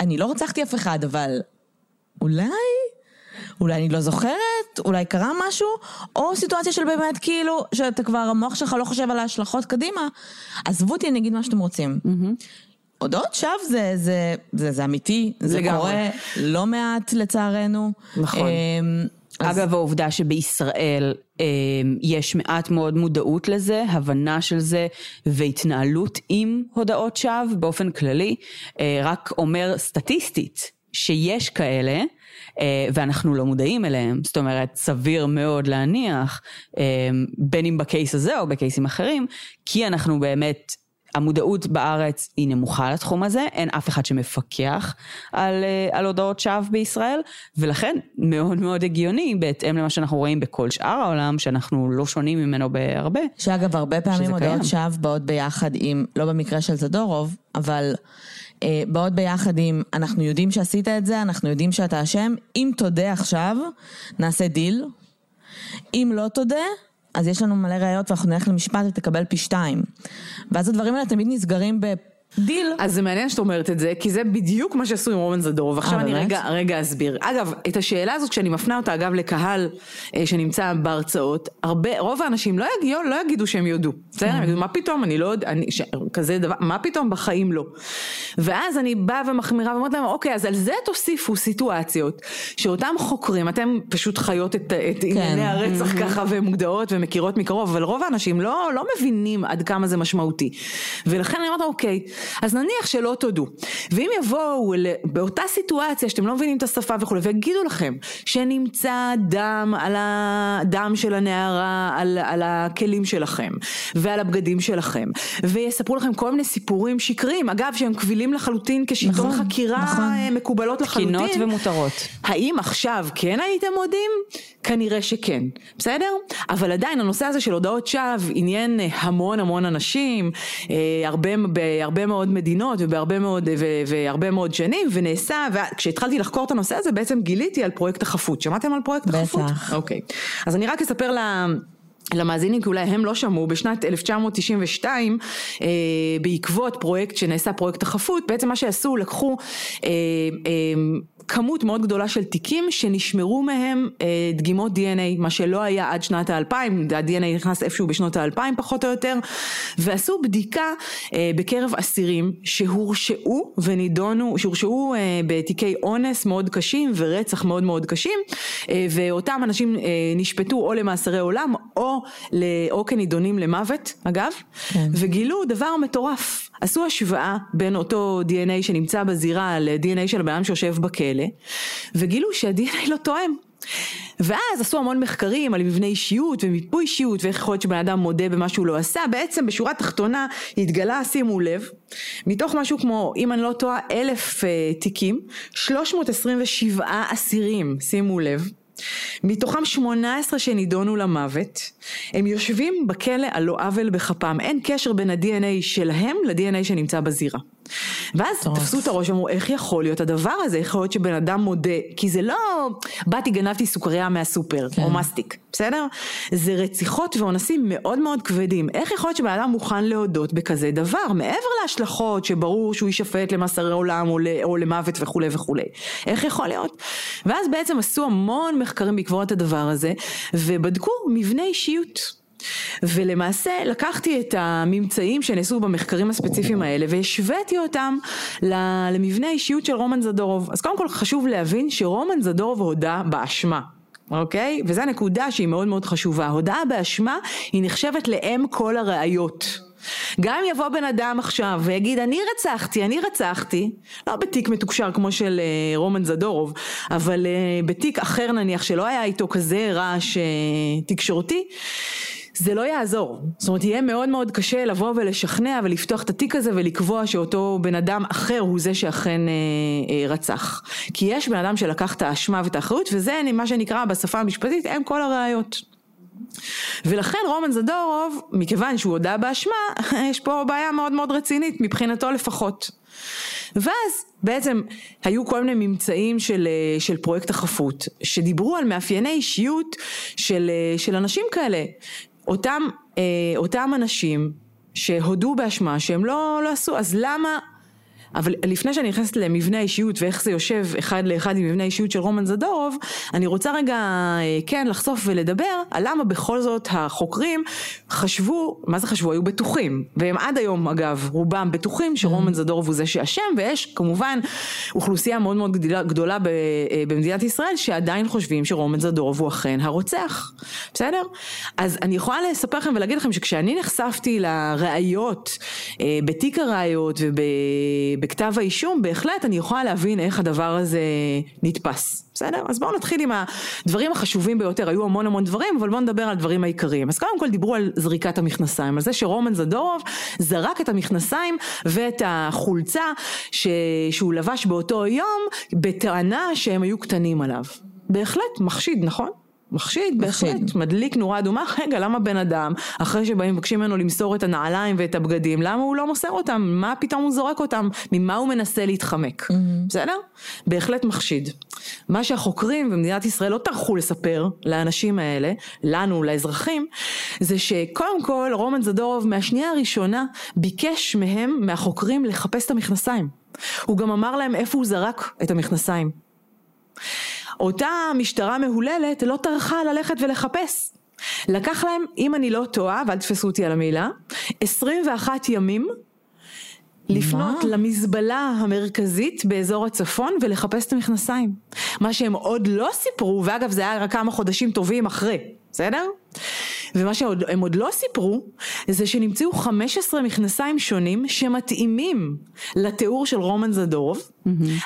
אני לא רצחתי אף אחד, אבל אולי... אולי אני לא זוכרת, אולי קרה משהו, או סיטואציה של באמת כאילו, שאתה כבר, המוח שלך לא חושב על ההשלכות קדימה, עזבו אותי, אני אגיד מה שאתם רוצים. Mm-hmm. הודעות שווא זה, זה, זה, זה אמיתי, זה לגמרי. קורה לא מעט לצערנו. נכון. אמ, אז... אגב, העובדה שבישראל אמ, יש מעט מאוד מודעות לזה, הבנה של זה והתנהלות עם הודעות שווא באופן כללי, אה, רק אומר סטטיסטית שיש כאלה. אה, ואנחנו לא מודעים אליהם, זאת אומרת סביר מאוד להניח, אמ, בין אם בקייס הזה או בקייסים אחרים, כי אנחנו באמת המודעות בארץ היא נמוכה לתחום הזה, אין אף אחד שמפקח על, אה, על הודעות שווא בישראל, ולכן מאוד מאוד הגיוני, בהתאם למה שאנחנו רואים בכל שאר העולם, שאנחנו לא שונים ממנו בהרבה. שאגב, הרבה פעמים הודעות שווא באות ביחד עם, לא במקרה של זדורוב, אבל אה, באות ביחד עם, אנחנו יודעים שעשית את זה, אנחנו יודעים שאתה אשם, אם תודה עכשיו, נעשה דיל. אם לא תודה, אז יש לנו מלא ראיות ואנחנו נלך למשפט ותקבל פי שתיים. ואז הדברים האלה תמיד נסגרים ב... דיל. אז זה מעניין שאת אומרת את זה, כי זה בדיוק מה שעשו עם רומן זדורוב. עכשיו אה, אני? רגע, רגע אסביר. אגב, את השאלה הזאת, כשאני מפנה אותה, אגב, לקהל אה, שנמצא בהרצאות, הרבה, רוב האנשים לא, יגיעו, לא יגידו שהם יודו. בסדר? הם יגידו, מה פתאום, אני לא יודע, אני, ש, כזה דבר, מה פתאום, בחיים לא. ואז אני באה ומחמירה ואומרת להם, אוקיי, אז על זה תוסיפו סיטואציות, שאותם חוקרים, אתם פשוט חיות את, את ענייני הרצח ככה ומודעות ומכירות מקרוב, אבל רוב האנשים לא, לא מבינים עד כמה זה משמעותי. ולכן אני אומרת, אוקיי, אז נניח שלא תודו. ואם יבואו באותה סיטואציה שאתם לא מבינים את השפה וכולי, ויגידו לכם שנמצא דם על הדם של הנערה, על, על הכלים שלכם, ועל הבגדים שלכם, ויספרו לכם כל מיני סיפורים שקריים, אגב שהם קבילים לחלוטין כשיטון נכון, חקירה נכון. אה, מקובלות לחלוטין. תקינות ומותרות. האם עכשיו כן הייתם מודים? כנראה שכן, בסדר? אבל עדיין הנושא הזה של הודעות שווא עניין אה, המון המון אנשים, אה, הרבה, בהרבה מאוד מדינות ובהרבה מאוד, ו, והרבה מאוד שנים, ונעשה, וכשהתחלתי לחקור את הנושא הזה בעצם גיליתי על פרויקט החפות. שמעתם על פרויקט בטח. החפות? אוקיי. אז אני רק אספר ל... למאזינים כי אולי הם לא שמעו, בשנת 1992 אה, בעקבות פרויקט שנעשה פרויקט החפות, בעצם מה שעשו לקחו אה, אה, כמות מאוד גדולה של תיקים שנשמרו מהם אה, דגימות DNA, מה שלא היה עד שנת האלפיים, ה-DNA נכנס איפשהו בשנות האלפיים פחות או יותר, ועשו בדיקה אה, בקרב אסירים שהורשעו ונידונו, שהורשעו אה, בתיקי אונס מאוד קשים ורצח מאוד מאוד קשים, אה, ואותם אנשים אה, נשפטו או למאסרי עולם או, ל, או כנידונים למוות, אגב, כן. וגילו דבר מטורף. עשו השוואה בין אותו DNA שנמצא בזירה ל-DNA של הבן אדם שיושב בכלא, וגילו שה-DNA לא תואם. ואז עשו המון מחקרים על מבנה אישיות ומיפוי אישיות ואיך יכול להיות שבן אדם מודה במה שהוא לא עשה, בעצם בשורה התחתונה התגלה, שימו לב, מתוך משהו כמו, אם אני לא טועה, אלף uh, תיקים, 327 אסירים, שימו לב, מתוכם 18 שנידונו למוות, הם יושבים בכלא על לא עוול בכפם, אין קשר בין ה-DNA שלהם ל-DNA שנמצא בזירה. ואז מטורף. תפסו את הראש ואמרו, איך יכול להיות הדבר הזה? איך יכול להיות שבן אדם מודה? כי זה לא, באתי גנבתי סוכריה מהסופר, כן. או מסטיק, בסדר? זה רציחות ואונסים מאוד מאוד כבדים. איך יכול להיות שבן אדם מוכן להודות בכזה דבר? מעבר להשלכות שברור שהוא יישפט למאסרי עולם או, או למוות וכולי וכולי. איך יכול להיות? ואז בעצם עשו המון מחקרים בעקבות הדבר הזה, ובדקו מבנה אישיות. ולמעשה לקחתי את הממצאים שנעשו במחקרים הספציפיים האלה והשוויתי אותם למבנה האישיות של רומן זדורוב. אז קודם כל חשוב להבין שרומן זדורוב הודה באשמה. אוקיי? וזו הנקודה שהיא מאוד מאוד חשובה. הודאה באשמה היא נחשבת לאם כל הראיות. גם אם יבוא בן אדם עכשיו ויגיד אני רצחתי, אני רצחתי, לא בתיק מתוקשר כמו של אה, רומן זדורוב, אבל אה, בתיק אחר נניח שלא היה איתו כזה רעש אה, תקשורתי, זה לא יעזור. זאת אומרת, יהיה מאוד מאוד קשה לבוא ולשכנע ולפתוח את התיק הזה ולקבוע שאותו בן אדם אחר הוא זה שאכן אה, אה, רצח. כי יש בן אדם שלקח את האשמה ואת האחריות, וזה מה שנקרא בשפה המשפטית הם כל הראיות. ולכן רומן זדורוב, מכיוון שהוא הודה באשמה, יש פה בעיה מאוד מאוד רצינית, מבחינתו לפחות. ואז בעצם היו כל מיני ממצאים של, אה, של פרויקט החפות, שדיברו על מאפייני אישיות של, אה, של אנשים כאלה. אותם, אה, אותם אנשים שהודו באשמה שהם לא, לא עשו, אז למה... אבל לפני שאני נכנסת למבנה האישיות ואיך זה יושב אחד לאחד עם מבנה האישיות של רומן זדורוב, אני רוצה רגע אה, כן לחשוף ולדבר על למה בכל זאת החוקרים חשבו, מה זה חשבו? היו בטוחים, והם עד היום אגב רובם בטוחים שרומן זדורוב הוא זה שאשם, ויש כמובן אוכלוסייה מאוד מאוד גדולה, גדולה ב- אה, במדינת ישראל שעדיין חושבים שרומן זדורוב הוא אכן הרוצח, בסדר? אז אני יכולה לספר לכם ולהגיד לכם שכשאני נחשפתי לראיות אה, בתיק הראיות ובכתב האישום, בהחלט אני יכולה להבין איך הדבר הזה נתפס. בסדר? אז בואו נתחיל עם הדברים החשובים ביותר, היו המון המון דברים, אבל בואו נדבר על הדברים העיקריים. אז קודם כל דיברו על זריקת המכנסיים, על זה שרומן זדורוב זרק את המכנסיים ואת החולצה ש... שהוא לבש באותו יום, בטענה שהם היו קטנים עליו. בהחלט מחשיד, נכון? מחשיד. בהחלט, מדליק נורה אדומה, רגע, למה בן אדם, אחרי שבאים מבקשים ממנו למסור את הנעליים ואת הבגדים, למה הוא לא מוסר אותם? מה פתאום הוא זורק אותם? ממה הוא מנסה להתחמק? בסדר? בהחלט מחשיד. מה שהחוקרים במדינת ישראל לא טרחו לספר לאנשים האלה, לנו, לאזרחים, זה שקודם כל רומן זדורוב מהשנייה הראשונה ביקש מהם, מהחוקרים, לחפש את המכנסיים. הוא גם אמר להם איפה הוא זרק את המכנסיים. אותה משטרה מהוללת לא טרחה ללכת ולחפש. לקח להם, אם אני לא טועה, ואל תתפסו אותי על המילה, 21 ימים לפנות מה? למזבלה המרכזית באזור הצפון ולחפש את המכנסיים. מה שהם עוד לא סיפרו, ואגב זה היה רק כמה חודשים טובים אחרי, בסדר? ומה שהם עוד לא סיפרו, זה שנמצאו 15 מכנסיים שונים שמתאימים לתיאור של רומן זדורוב,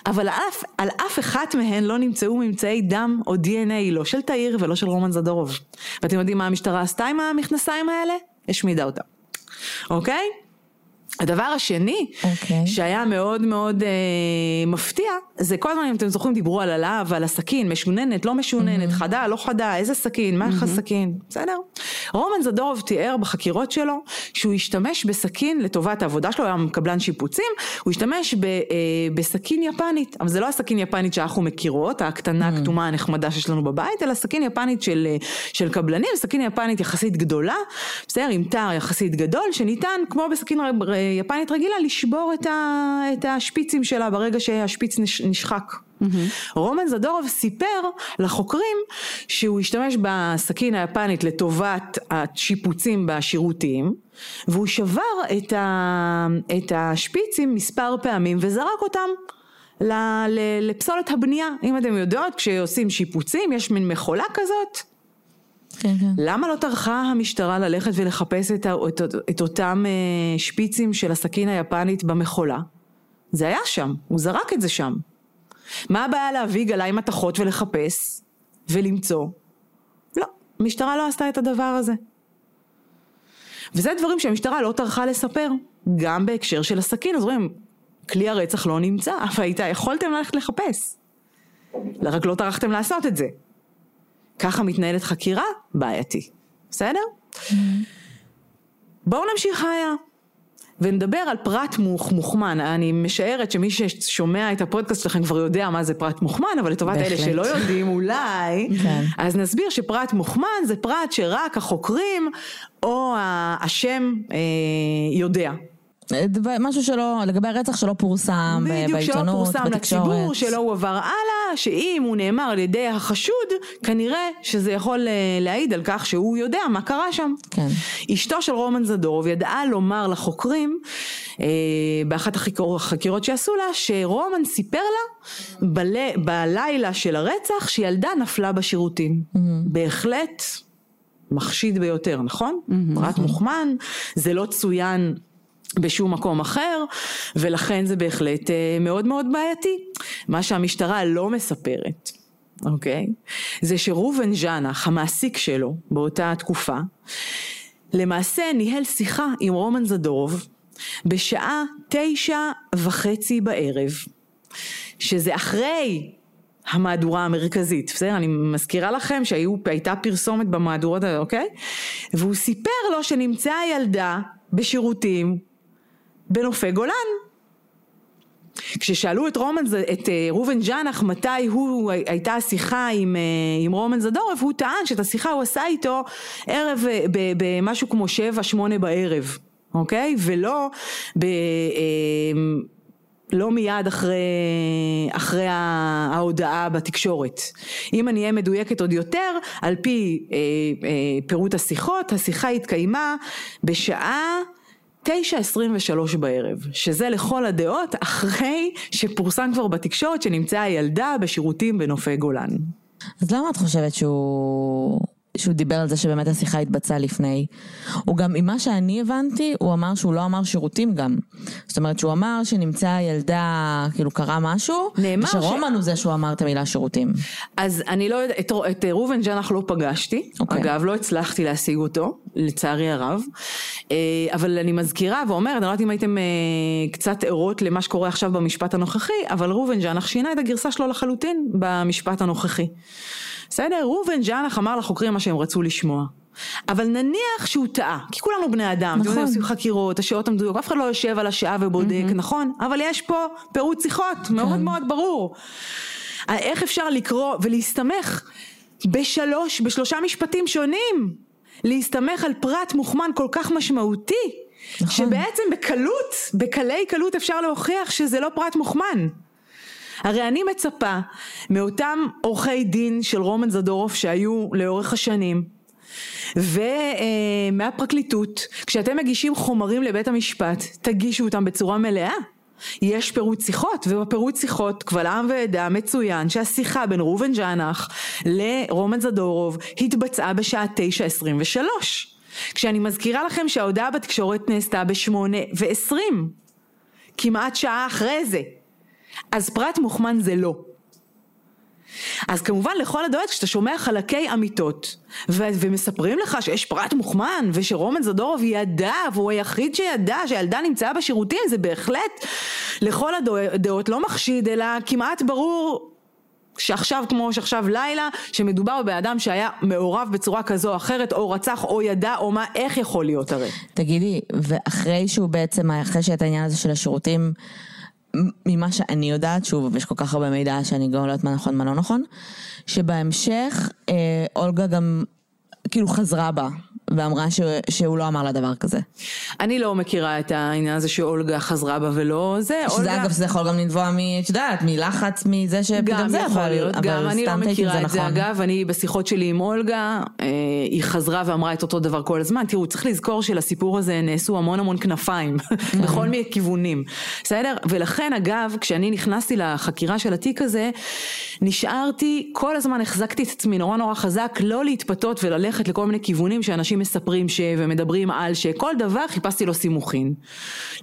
אבל על אף, על אף אחת מהן לא נמצאו ממצאי דם או DNA, לא של תאיר ולא של רומן זדורוב. ואתם יודעים מה המשטרה עשתה עם המכנסיים האלה? השמידה אותם. אוקיי? הדבר השני, אוקיי. שהיה מאוד מאוד אה, מפתיע, זה כל הזמן, אם אתם זוכרים, דיברו על הלהב, על הסכין, משוננת, לא משוננת, חדה, לא חדה, איזה סכין, מה איך הסכין, בסדר? רומן זדורוב תיאר בחקירות שלו שהוא השתמש בסכין לטובת העבודה שלו, היה קבלן שיפוצים, הוא השתמש ב, אה, בסכין יפנית, אבל זה לא הסכין יפנית שאנחנו מכירות, הקטנה, הכתומה, הנחמדה שיש לנו בבית, אלא סכין יפנית של, אה, של קבלנים, סכין יפנית יחסית גדולה, בסדר, עם תר יחסית גדול, שניתן, כמו בסכין ר- יפנית רגילה, לשבור את, ה, את השפיצים שלה ברגע שהשפיץ נש, נשחק. רומן זדורוב סיפר לחוקרים שהוא השתמש בסכין היפנית לטובת השיפוצים בשירותים והוא שבר את, ה, את השפיצים מספר פעמים וזרק אותם לפסולת הבנייה. אם אתם יודעות, כשעושים שיפוצים יש מין מכולה כזאת כן, כן. למה לא טרחה המשטרה ללכת ולחפש את, את, את אותם אה, שפיצים של הסכין היפנית במכולה? זה היה שם, הוא זרק את זה שם. מה הבעיה להביא גלאי מתכות ולחפש ולמצוא? לא, המשטרה לא עשתה את הדבר הזה. וזה דברים שהמשטרה לא טרחה לספר, גם בהקשר של הסכין, אז רואים, כלי הרצח לא נמצא, אבל הייתה, יכולתם ללכת לחפש. רק לא טרחתם לעשות את זה. ככה מתנהלת חקירה? בעייתי. בסדר? בואו נמשיך הלאה. ונדבר על פרט מוכ, מוכמן, אני משערת שמי ששומע את הפודקאסט שלכם כבר יודע מה זה פרט מוכמן, אבל לטובת אלה. שלא יודעים אולי, כן. אז נסביר שפרט מוכמן זה פרט שרק החוקרים או האשם אה, יודע. משהו שלא, לגבי הרצח שלא פורסם ב- בדיוק, שלא בעיתונות, פורסם בתקשורת. לציבור, שלא הועבר הלאה, שאם הוא נאמר על ידי החשוד, כנראה שזה יכול אה, להעיד על כך שהוא יודע מה קרה שם. כן. אשתו של רומן זדורוב ידעה לומר לחוקרים, אה, באחת החקירות שעשו לה, שרומן סיפר לה בל, בלילה של הרצח שילדה נפלה בשירותים. בהחלט מחשיד ביותר, נכון? פרט מוכמן, זה לא צוין בשום מקום אחר, ולכן זה בהחלט אה, מאוד מאוד בעייתי. מה שהמשטרה לא מספרת, אוקיי? זה שראובן ז'אנח, המעסיק שלו באותה תקופה, למעשה ניהל שיחה עם רומן זדורוב בשעה תשע וחצי בערב, שזה אחרי המהדורה המרכזית, בסדר? אני מזכירה לכם שהייתה פרסומת במהדורות האלה, אוקיי? והוא סיפר לו שנמצאה ילדה בשירותים בנופי גולן. כששאלו את רומן, את אה, ראובן ג'אנח מתי הוא, הייתה השיחה עם, אה, עם רומן זדורוב, הוא טען שאת השיחה הוא עשה איתו ערב, אה, במשהו כמו שבע, שמונה בערב, אוקיי? ולא ב... אה, לא מיד אחרי, אחרי ההודעה בתקשורת. אם אני אהיה מדויקת עוד יותר, על פי אה, אה, פירוט השיחות, השיחה התקיימה בשעה 9.23 בערב, שזה לכל הדעות אחרי שפורסם כבר בתקשורת שנמצאה הילדה בשירותים בנופי גולן. אז למה את חושבת שהוא... שהוא דיבר על זה שבאמת השיחה התבצעה לפני. הוא גם, ממה שאני הבנתי, הוא אמר שהוא לא אמר שירותים גם. זאת אומרת שהוא אמר שנמצאה ילדה, כאילו קרה משהו, נאמר ש- ושרומן הוא זה שהוא אמר את המילה שירותים. אז אני לא יודעת, את, את ראובן ג'אנח לא פגשתי, okay. אוקיי. אגב לא הצלחתי להשיג אותו, לצערי הרב, אה, אבל אני מזכירה ואומרת, אני לא יודעת אם הייתם אה, קצת ערות למה שקורה עכשיו במשפט הנוכחי, אבל ראובן ג'אנח שינה את הגרסה שלו לחלוטין במשפט הנוכחי. בסדר? ראובן ג'אנח אמר לחוקרים מה שהם רצו לשמוע. אבל נניח שהוא טעה, כי כולנו בני אדם, נכון. אתם עושים חקירות, השעות המדויק, אף אחד לא יושב על השעה ובודק, mm-hmm. נכון? אבל יש פה פירוט שיחות, כן. מאוד מאוד ברור. איך אפשר לקרוא ולהסתמך בשלוש, בשלושה משפטים שונים, להסתמך על פרט מוכמן כל כך משמעותי, נכון. שבעצם בקלות, בקלי קלות אפשר להוכיח שזה לא פרט מוכמן. הרי אני מצפה מאותם עורכי דין של רומן זדורוף שהיו לאורך השנים, ומהפרקליטות, כשאתם מגישים חומרים לבית המשפט, תגישו אותם בצורה מלאה. יש פירוט שיחות, ובפירוט שיחות קבל עם ועדה מצוין שהשיחה בין ראובן ג'אנח לרומן זדורוב התבצעה בשעה 9.23. כשאני מזכירה לכם שההודעה בתקשורת נעשתה בשמונה ועשרים, כמעט שעה אחרי זה. אז פרט מוכמן זה לא. אז כמובן לכל הדעות כשאתה שומע חלקי אמיתות ו- ומספרים לך שיש פרט מוכמן ושרומן זדורוב ידע והוא היחיד שידע שהילדה נמצאה בשירותים זה בהחלט לכל הדעות לא מחשיד אלא כמעט ברור שעכשיו כמו שעכשיו לילה שמדובר באדם שהיה מעורב בצורה כזו או אחרת או רצח או ידע או מה איך יכול להיות הרי. תגידי ואחרי שהוא בעצם אחרי שאת העניין הזה של השירותים ממה שאני יודעת, שוב, יש כל כך הרבה מידע שאני גם לא יודעת מה נכון מה לא נכון, שבהמשך אה, אולגה גם כאילו חזרה בה ואמרה ש, שהוא לא אמר לה דבר כזה. אני לא מכירה את העניין הזה שאולגה חזרה בה ולא זה. שזה אולגה... אגב זה יכול גם לנבוע מ... את יודעת, מלחץ מזה שפתאום זה יכול להיות, אבל, גם אני לא מכירה את נכון. זה אגב, אני בשיחות שלי עם אולגה, אה, היא חזרה ואמרה את אותו דבר כל הזמן, תראו צריך לזכור שלסיפור הזה נעשו המון המון כנפיים, בכל מיני כיוונים, בסדר? ולכן אגב, כשאני נכנסתי לחקירה של התיק הזה, נשארתי, כל הזמן החזקתי את עצמי נורא נורא חזק, לא להתפתות וללכת לכל מיני כיוונים שאנשים מספרים ש... ומדברים על שכל דבר חיפשתי לו סימוכין.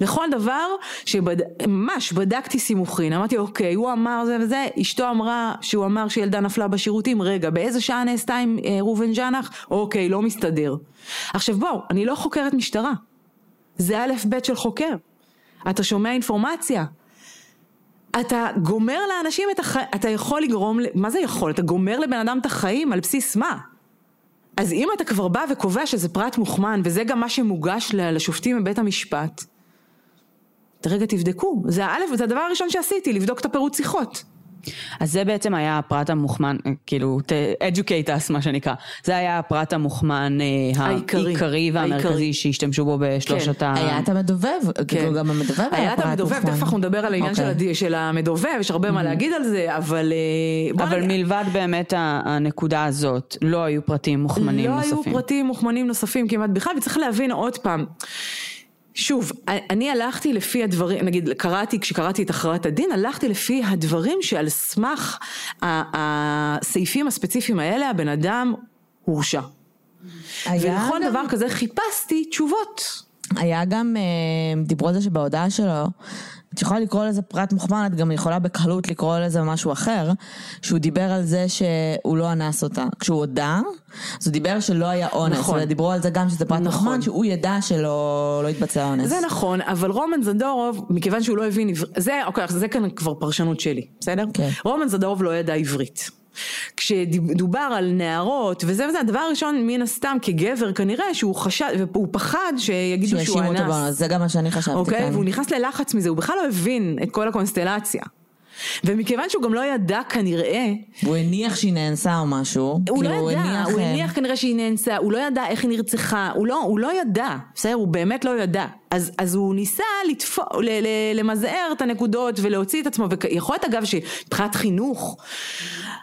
לכל דבר שבד... בדקתי סימוכין, אמרתי אוקיי, הוא אמר זה וזה, אשתו אמרה שהוא אמר שילדה נפלה בשירותים, רגע, באיזה שעה נעשתה עם אה, ראובן ג'אנח? אוקיי, לא מסתדר. עכשיו בואו, אני לא חוקרת משטרה. זה א' ב' של חוקר. אתה שומע אינפורמציה. אתה גומר לאנשים את החיים, אתה יכול לגרום, מה זה יכול? אתה גומר לבן אדם את החיים על בסיס מה? אז אם אתה כבר בא וקובע שזה פרט מוכמן, וזה גם מה שמוגש לשופטים בבית המשפט, רגע תבדקו, זה א', זה הדבר הראשון שעשיתי, לבדוק את הפירוט שיחות. אז זה בעצם היה הפרט המוכמן, כאילו, educate us מה שנקרא, זה היה הפרט המוכמן אה, העיקרי, העיקרי והמרכזי העיקרי. שהשתמשו בו בשלושת כן. ה... היה את המדובב, כן. כאילו גם המדובב היה, היה פרט מוכמן. היה את המדובב, תכף אנחנו נדבר על העניין okay. של, אוקיי. של המדובב, יש הרבה mm-hmm. מה להגיד על זה, אבל... אה, אבל אני... מלבד באמת הנקודה הזאת, לא היו פרטים מוכמנים לא נוספים. לא היו פרטים מוכמנים נוספים כמעט בכלל, וצריך להבין עוד פעם. שוב, אני הלכתי לפי הדברים, נגיד קראתי, כשקראתי את הכרעת הדין, הלכתי לפי הדברים שעל סמך הסעיפים הספציפיים האלה הבן אדם הורשע. ולכל גם... דבר כזה חיפשתי תשובות. היה גם, אה, דיברו על זה שבהודעה שלו, את יכולה לקרוא לזה פרט מוכמן, את גם יכולה בקלות לקרוא לזה משהו אחר, שהוא דיבר על זה שהוא לא אנס אותה. כשהוא הודה, אז הוא דיבר שלא היה אונס, נכון. ודיברו על זה גם שזה פרט נכון. מוכמן, שהוא ידע שלא לא התבצע אונס. זה נכון, אבל רומן זדורוב, מכיוון שהוא לא הבין עברית, זה, אוקיי, זה כאן כבר פרשנות שלי, בסדר? כן. רומן זדורוב לא ידע עברית. כשדובר על נערות וזה וזה, הדבר הראשון מן הסתם כגבר כנראה שהוא חשד, והוא פחד שיגידו שהוא אנס. זה גם מה שאני חשבתי אוקיי? כאן. והוא נכנס ללחץ מזה, הוא בכלל לא הבין את כל הקונסטלציה. ומכיוון שהוא גם לא ידע כנראה... הוא הניח שהיא נאנסה או משהו. הוא לא כאילו, ידע, הוא הניח, הוא הניח כנראה שהיא נאנסה, הוא לא ידע איך היא נרצחה, הוא לא, הוא לא ידע, בסדר? הוא באמת לא ידע. אז, אז הוא ניסה לתפו, ל, ל, למזער את הנקודות ולהוציא את עצמו, ויכול להיות אגב שמבחינת חינוך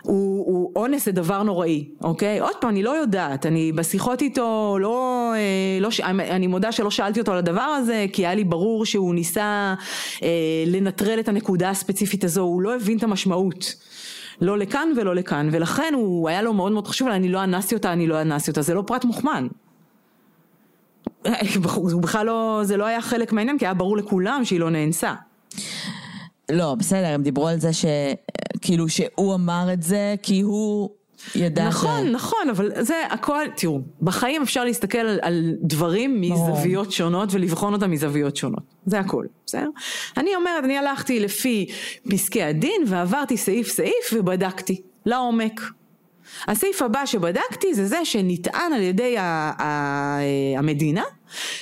הוא, הוא אונס זה דבר נוראי, אוקיי? עוד פעם, אני לא יודעת, אני בשיחות איתו לא, אה, לא, אני מודה שלא שאלתי אותו על הדבר הזה, כי היה לי ברור שהוא ניסה אה, לנטרל את הנקודה הספציפית הזו, הוא לא הבין את המשמעות. לא לכאן ולא לכאן, ולכן הוא היה לו מאוד מאוד חשוב, אני לא אנסתי אותה, אני לא אנסתי אותה, זה לא פרט מוכמן. הוא בכלל לא, זה לא היה חלק מהעניין, כי היה ברור לכולם שהיא לא נאנסה. לא, בסדר, הם דיברו על זה שכאילו שהוא אמר את זה כי הוא ידע נכון, ש... נכון, נכון, אבל זה הכל, תראו, בחיים אפשר להסתכל על, על דברים מזוויות שונות ולבחון אותם מזוויות שונות, זה הכל, בסדר? אני אומרת, אני הלכתי לפי פסקי הדין ועברתי סעיף סעיף ובדקתי, לעומק. הסעיף הבא שבדקתי זה זה שנטען על ידי ה- ה- המדינה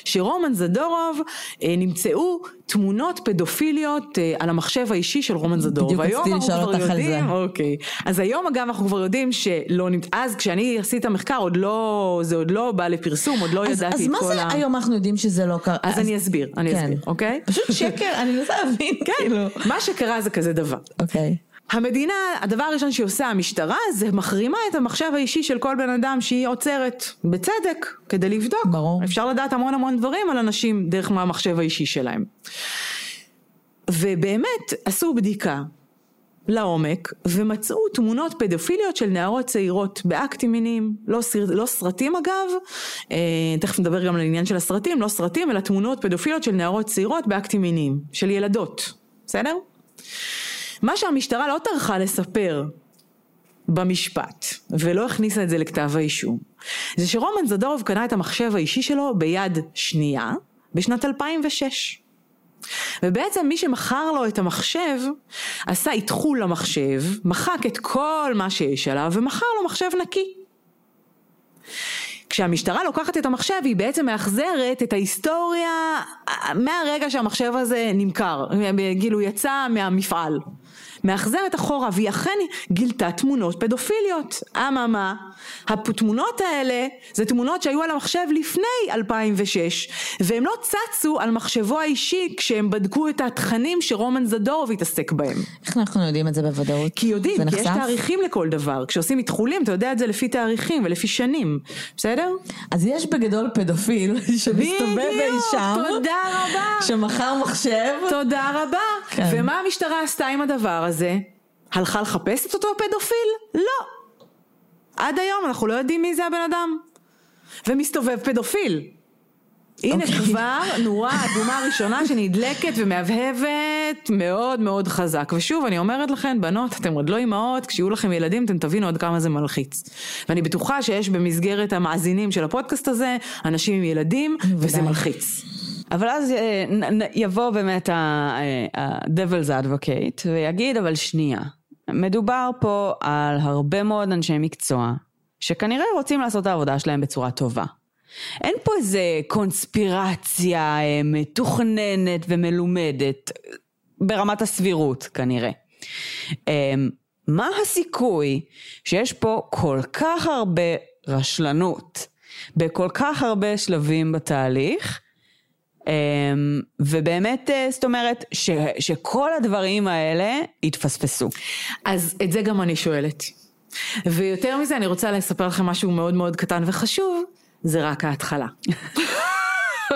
שרומן זדורוב אה, נמצאו תמונות פדופיליות אה, על המחשב האישי של רומן זדורוב. בדיוק רציתי לשאול אותך על זה. אוקיי. אז היום אגב אנחנו כבר יודעים שלא, נמצ- אז כשאני עשיתי את המחקר עוד לא, זה עוד לא בא לפרסום, עוד לא אז, ידעתי אז את מה כל זה ה... היום אנחנו יודעים שזה לא קרה? אז אני אסביר, אני כן. אסביר, אוקיי? פשוט שקר, אני מנסה להבין, כאילו. מה שקרה זה כזה דבר. אוקיי. המדינה, הדבר הראשון שהיא עושה, המשטרה, זה מחרימה את המחשב האישי של כל בן אדם שהיא עוצרת, בצדק, כדי לבדוק. ברור. אפשר לדעת המון המון דברים על אנשים דרך מה המחשב האישי שלהם. ובאמת עשו בדיקה לעומק ומצאו תמונות פדופיליות של נערות צעירות באקטים מיניים, לא, סר, לא סרטים אגב, אה, תכף נדבר גם על העניין של הסרטים, לא סרטים אלא תמונות פדופיליות של נערות צעירות באקטים מיניים, של ילדות, בסדר? מה שהמשטרה לא טרחה לספר במשפט, ולא הכניסה את זה לכתב האישום, זה שרומן זדורוב קנה את המחשב האישי שלו ביד שנייה בשנת 2006. ובעצם מי שמכר לו את המחשב, עשה איתחול למחשב, מחק את כל מה שיש עליו ומכר לו מחשב נקי. כשהמשטרה לוקחת את המחשב היא בעצם מאחזרת את ההיסטוריה מהרגע שהמחשב הזה נמכר, כאילו יצא מהמפעל. מאחזרת אחורה והיא אכן גילתה תמונות פדופיליות. אממה, התמונות האלה זה תמונות שהיו על המחשב לפני 2006 והם לא צצו על מחשבו האישי כשהם בדקו את התכנים שרומן זדורוב התעסק בהם. איך אנחנו יודעים את זה בוודאות? כי יודעים, כי יש נחשף? תאריכים לכל דבר. כשעושים איתחולים אתה יודע את זה לפי תאריכים ולפי שנים, בסדר? אז יש בגדול פדופיל שמסתובב אי שם, תודה רבה. שמכר מחשב. תודה רבה. כן. ומה המשטרה עשתה עם הדבר הזה? הלכה לחפש את אותו פדופיל? לא. עד היום אנחנו לא יודעים מי זה הבן אדם. ומסתובב פדופיל. הנה אוקיי. כבר נורה אדומה ראשונה שנדלקת ומהבהבת מאוד מאוד חזק. ושוב, אני אומרת לכן, בנות, אתן עוד לא אימהות, כשיהיו לכם ילדים אתם תבינו עד כמה זה מלחיץ. ואני בטוחה שיש במסגרת המאזינים של הפודקאסט הזה, אנשים עם ילדים, וזה. מלחיץ. אבל אז אה, יבוא באמת ה-Devil's Advocate ויגיד, אבל שנייה, מדובר פה על הרבה מאוד אנשי מקצוע שכנראה רוצים לעשות את העבודה שלהם בצורה טובה. אין פה איזה קונספירציה אה, מתוכננת ומלומדת ברמת הסבירות כנראה. אה, מה הסיכוי שיש פה כל כך הרבה רשלנות בכל כך הרבה שלבים בתהליך ובאמת, אה, זאת אומרת, ש, שכל הדברים האלה יתפספסו. אז את זה גם אני שואלת. ויותר מזה, אני רוצה לספר לכם משהו מאוד מאוד קטן וחשוב, זה רק ההתחלה.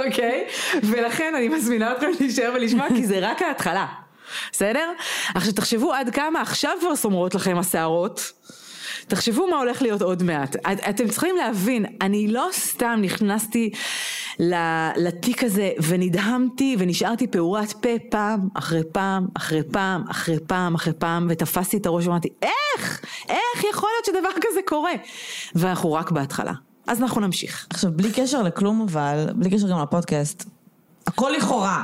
אוקיי? ולכן אני מזמינה אתכם להישאר ולשמוע, כי זה רק ההתחלה. בסדר? עכשיו תחשבו עד כמה עכשיו כבר סומרות לכם השערות. תחשבו מה הולך להיות עוד מעט. את- אתם צריכים להבין, אני לא סתם נכנסתי לתיק הזה ונדהמתי ונשארתי פעורת פה פעם אחרי פעם אחרי פעם אחרי פעם אחרי פעם ותפסתי את הראש ואמרתי איך? איך יכול להיות שדבר כזה קורה? ואנחנו רק בהתחלה. אז אנחנו נמשיך. עכשיו, בלי קשר לכלום אבל, בלי קשר גם לפודקאסט, הכל לכאורה.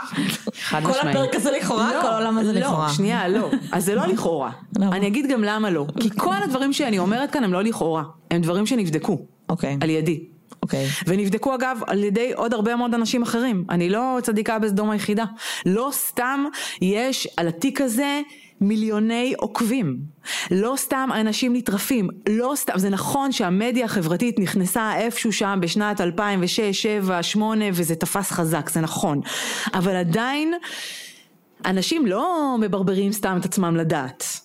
חד כל משמעית. הפרק הזה לכאורה, כל העולם הזה לכאורה. לא, שנייה, לא. אז זה לא לכאורה. אני אגיד גם למה לא. כי כל הדברים שאני אומרת כאן הם לא לכאורה. הם דברים שנבדקו. אוקיי, על ידי. אוקיי. ונבדקו אגב על ידי עוד הרבה מאוד אנשים אחרים. אני לא צדיקה בסדום היחידה. לא סתם יש על התיק הזה מיליוני עוקבים. לא סתם אנשים נטרפים. לא סתם, זה נכון שהמדיה החברתית נכנסה איפשהו שם בשנת 2006, 2007, 2008 וזה תפס חזק, זה נכון. אבל עדיין אנשים לא מברברים סתם את עצמם לדעת.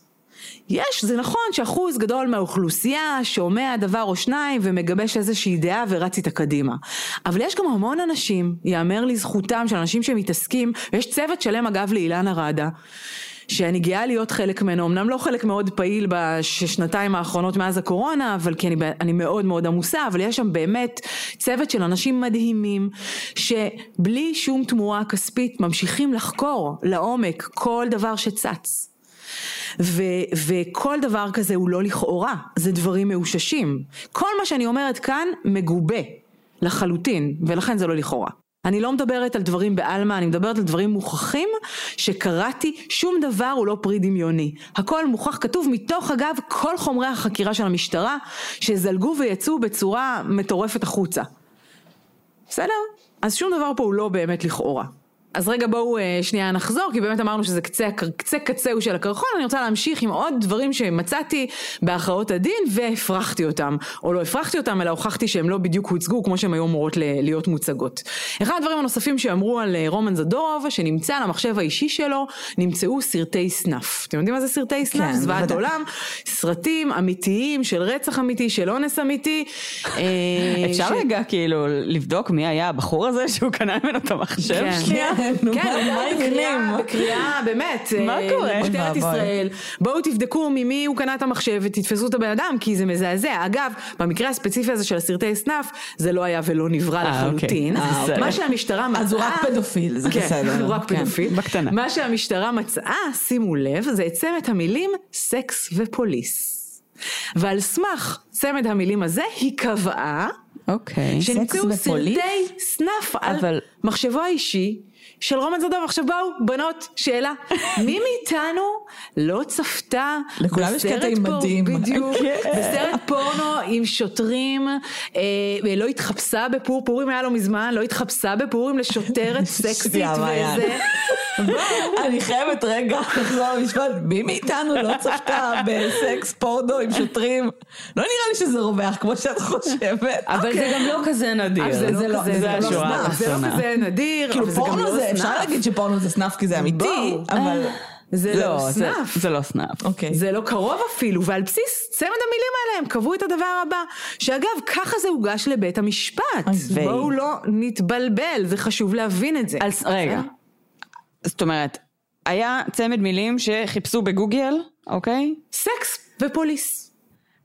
יש, זה נכון שאחוז גדול מהאוכלוסייה שומע דבר או שניים ומגבש איזושהי דעה ורץ איתה קדימה. אבל יש גם המון אנשים, יאמר לזכותם של אנשים שמתעסקים, ויש צוות שלם אגב לאילנה ראדה, שאני גאה להיות חלק ממנו, אמנם לא חלק מאוד פעיל בשנתיים האחרונות מאז הקורונה, אבל כי אני, אני מאוד מאוד עמוסה, אבל יש שם באמת צוות של אנשים מדהימים, שבלי שום תמורה כספית ממשיכים לחקור לעומק כל דבר שצץ. ו, וכל דבר כזה הוא לא לכאורה, זה דברים מאוששים. כל מה שאני אומרת כאן מגובה לחלוטין, ולכן זה לא לכאורה. אני לא מדברת על דברים בעלמא, אני מדברת על דברים מוכחים שקראתי, שום דבר הוא לא פרי דמיוני. הכל מוכח, כתוב מתוך אגב כל חומרי החקירה של המשטרה, שזלגו ויצאו בצורה מטורפת החוצה. בסדר? אז שום דבר פה הוא לא באמת לכאורה. אז רגע בואו אה, שנייה נחזור, כי באמת אמרנו שזה קצה, קצה קצהו של הקרחון, אני רוצה להמשיך עם עוד דברים שמצאתי בהכרעות הדין והפרחתי אותם, או לא הפרחתי אותם, אלא הוכחתי שהם לא בדיוק הוצגו כמו שהם היו אמורות להיות מוצגות. אחד הדברים הנוספים שאמרו על אה, רומן זדורוב, שנמצא על המחשב האישי שלו, נמצאו סרטי סנאף. אתם יודעים מה זה סרטי סנאף? כן, זוועת עולם, סרטים אמיתיים של רצח אמיתי, של אונס אמיתי. אה, אפשר ש... רגע כאילו לבדוק מי היה הבחור הזה שהוא קנה ממנו את המחשב? כן. כן, בקריאה, בקריאה, באמת, מה אה, קורה? משטרת ישראל, בואו תבדקו ממי הוא קנה את המחשב ותתפסו את הבן אדם, כי זה מזעזע. אגב, במקרה הספציפי הזה של הסרטי snuff, זה לא היה ולא נברא אה, לחלוטין. אוקיי. מה שהמשטרה מצאה... אז הוא רק פדופיל, זה כן, בסדר. הוא רק כן, פדופיל. בקטנה. מה שהמשטרה מצאה, שימו לב, זה את צמד המילים sex ו police. ועל סמך צמד המילים הזה, היא קבעה אוקיי. שנמצאו סרטי סנאפ על אבל- מחשבו האישי של רומן זדוב. עכשיו בואו, בנות, שאלה. מי מאיתנו לא צפתה לכולם יש קטע עם מדים. בדיוק. כן. בסרט פורנו עם שוטרים, אה, לא התחפשה בפורפורים, היה לו מזמן, לא התחפשה בפורים לשוטרת סקסית. וזה. אני חייבת רגע לחזור למשפט, מי מאיתנו לא צפתה בסקס פורנו עם שוטרים? לא נראה לי שזה רווח כמו שאת חושבת. אבל זה גם לא כזה נדיר. זה לא כזה, לא השורה snuff, זה לא. כזה נדיר, כאילו אבל זה גם פורנו לא זה, אפשר. להגיד שפורנו זה snuff כי זה אמיתי. אבל... זה לא, לא זה- snuff. זה לא snuff. אוקיי. זה לא קרוב אפילו, ועל בסיס צמד המילים האלה הם קבעו את הדבר הבא, שאגב, ככה זה הוגש לבית המשפט. בואו לא נתבלבל, זה חשוב להבין את זה. רגע, זאת אומרת, היה צמד מילים שחיפשו בגוגל, אוקיי? סקס ופוליס.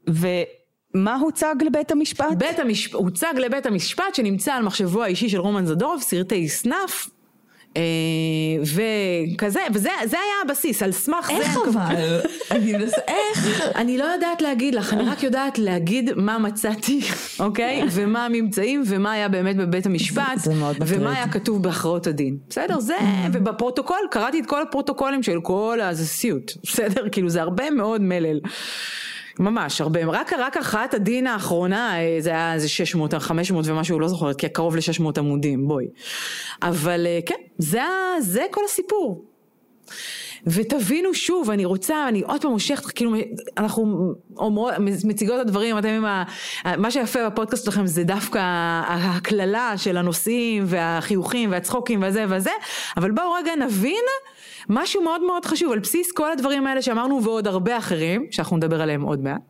ומה הוצג לבית המשפט? בית המשפט, הוצג לבית המשפט שנמצא על מחשבו האישי של רומן זדורוב, סרטי סנאף. אה, וכזה, וזה זה היה הבסיס, על סמך זה... איך אבל? אני מנסה, איך? אני לא יודעת להגיד לך, אני רק יודעת להגיד מה מצאתי, אוקיי? ומה הממצאים ומה היה באמת בבית המשפט. ומה היה כתוב בהכרעות הדין. בסדר? זה, ובפרוטוקול, קראתי את כל הפרוטוקולים של כל ה... זה סיוט. בסדר? כאילו זה הרבה מאוד מלל. ממש הרבה, רק, רק הכרעת הדין האחרונה אה, זה היה איזה 600, 500 ומשהו, לא זוכרת, כי קרוב ל-600 עמודים, בואי. אבל אה, כן, זה, זה כל הסיפור. ותבינו שוב, אני רוצה, אני עוד פעם מושכת, כאילו, אנחנו אומרות, מציגות את הדברים, אתם עם ה... מה שיפה בפודקאסט שלכם זה דווקא הקללה של הנושאים והחיוכים והצחוקים והזה וזה, אבל בואו רגע נבין משהו מאוד מאוד חשוב, על בסיס כל הדברים האלה שאמרנו ועוד הרבה אחרים, שאנחנו נדבר עליהם עוד מעט.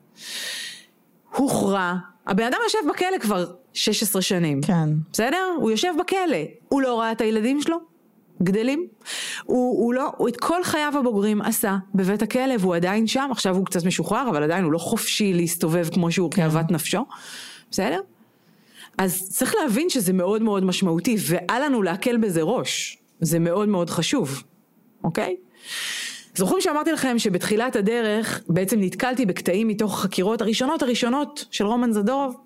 הוכרע, הבן אדם יושב בכלא כבר 16 שנים. כן. בסדר? הוא יושב בכלא, הוא לא ראה את הילדים שלו, גדלים. הוא, הוא לא, הוא את כל חייו הבוגרים עשה בבית הכלא והוא עדיין שם, עכשיו הוא קצת משוחרר, אבל עדיין הוא לא חופשי להסתובב כמו שהוא כאוות נפשו, בסדר? אז צריך להבין שזה מאוד מאוד משמעותי, ואל לנו להקל בזה ראש, זה מאוד מאוד חשוב, אוקיי? זוכרים שאמרתי לכם שבתחילת הדרך בעצם נתקלתי בקטעים מתוך החקירות הראשונות הראשונות של רומן זדורוב?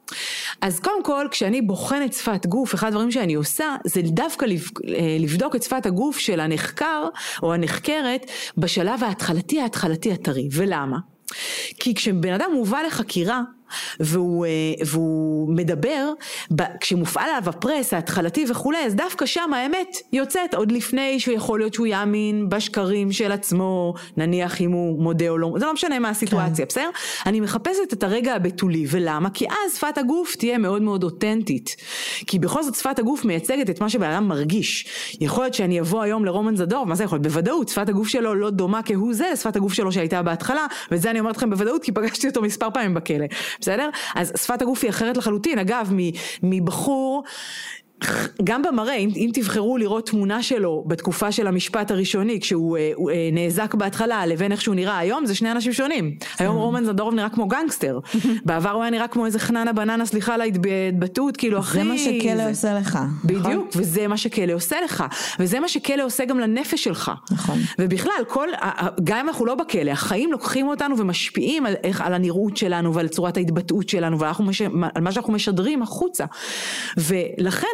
אז קודם כל, כשאני בוחנת שפת גוף, אחד הדברים שאני עושה זה דווקא אה, לבדוק את שפת הגוף של הנחקר או הנחקרת בשלב ההתחלתי ההתחלתי הטרי. ולמה? כי כשבן אדם מובא לחקירה והוא, אה, והוא מדבר, כשמופעל עליו הפרס ההתחלתי וכולי, אז דווקא שם האמת יוצאת עוד לפני שהוא יכול להיות שהוא יאמין בשקרים של עצמו, נניח אם הוא מודה או לא, זה לא משנה מה הסיטואציה, כן. בסדר? אני מחפשת את הרגע הבתולי, ולמה? כי אז שפת הגוף תהיה מאוד מאוד אותנטית. כי בכל זאת שפת הגוף מייצגת את מה שבן אדם מרגיש. יכול להיות שאני אבוא היום לרומן זדור, מה זה יכול להיות? בוודאות, שפת הגוף שלו לא דומה כהוא זה לשפת הגוף שלו שהייתה בהתחלה, ואת זה אני אומרת לכם בוודאות כי פגשתי אותו מספר פעמים בכלא, בסדר? אז שפת הגוף היא אחרת לחלוטין, אגב, מבחור... גם במראה, אם, אם תבחרו לראות תמונה שלו בתקופה של המשפט הראשוני, כשהוא אה, אה, נאזק בהתחלה, לבין איך שהוא נראה היום, זה שני אנשים שונים. היום רומן זדורוב נראה כמו גנגסטר. בעבר הוא היה נראה כמו איזה חננה בננה, סליחה על ההתבטאות, כאילו אחי... זה מה שכלא זה- עושה לך. נכון? בדיוק, וזה מה שכלא עושה לך, וזה מה שכלא עושה גם לנפש שלך. נכון. ובכלל, כל, גם אם אנחנו לא בכלא, החיים לוקחים אותנו ומשפיעים על, איך, על הנראות שלנו ועל צורת ההתבטאות שלנו ועל מה שאנחנו משדרים החוצה. ולכן,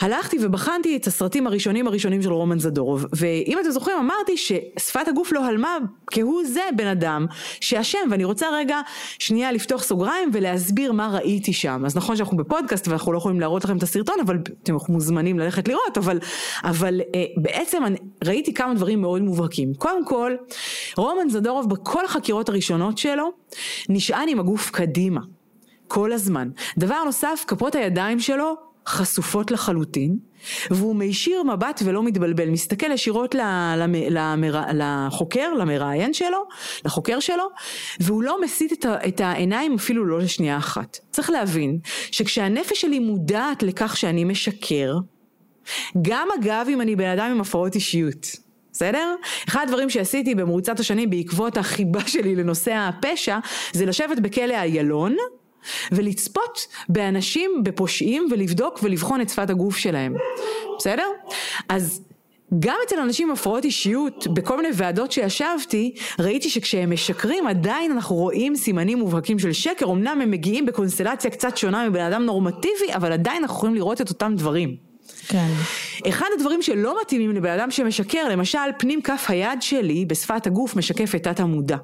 הלכתי ובחנתי את הסרטים הראשונים הראשונים של רומן זדורוב, ואם אתם זוכרים אמרתי ששפת הגוף לא הלמה כהוא זה בן אדם שאשם, ואני רוצה רגע שנייה לפתוח סוגריים ולהסביר מה ראיתי שם. אז נכון שאנחנו בפודקאסט ואנחנו לא יכולים להראות לכם את הסרטון, אבל אתם מוזמנים ללכת לראות, אבל, אבל אה, בעצם אני, ראיתי כמה דברים מאוד מובהקים. קודם כל, רומן זדורוב בכל החקירות הראשונות שלו נשען עם הגוף קדימה. כל הזמן. דבר נוסף, כפות הידיים שלו חשופות לחלוטין, והוא מישיר מבט ולא מתבלבל, מסתכל ישירות. לחוקר, למראיין שלו, לחוקר שלו, והוא לא מסיט. את העיניים אפילו לא לשנייה אחת. צריך להבין שכשהנפש שלי מודעת לכך שאני משקר, גם אגב אם אני בן אדם עם הפרעות אישיות, בסדר? אחד הדברים שעשיתי במרוצת השנים בעקבות החיבה שלי לנושא הפשע, זה לשבת בכלא איילון. ולצפות באנשים, בפושעים, ולבדוק ולבחון את שפת הגוף שלהם, בסדר? אז גם אצל אנשים עם הפרעות אישיות, בכל מיני ועדות שישבתי, ראיתי שכשהם משקרים עדיין אנחנו רואים סימנים מובהקים של שקר, אמנם הם מגיעים בקונסטלציה קצת שונה מבן אדם נורמטיבי, אבל עדיין אנחנו יכולים לראות את אותם דברים. כן. אחד הדברים שלא מתאימים לבן אדם שמשקר, למשל פנים כף היד שלי בשפת הגוף משקף את תת המודע.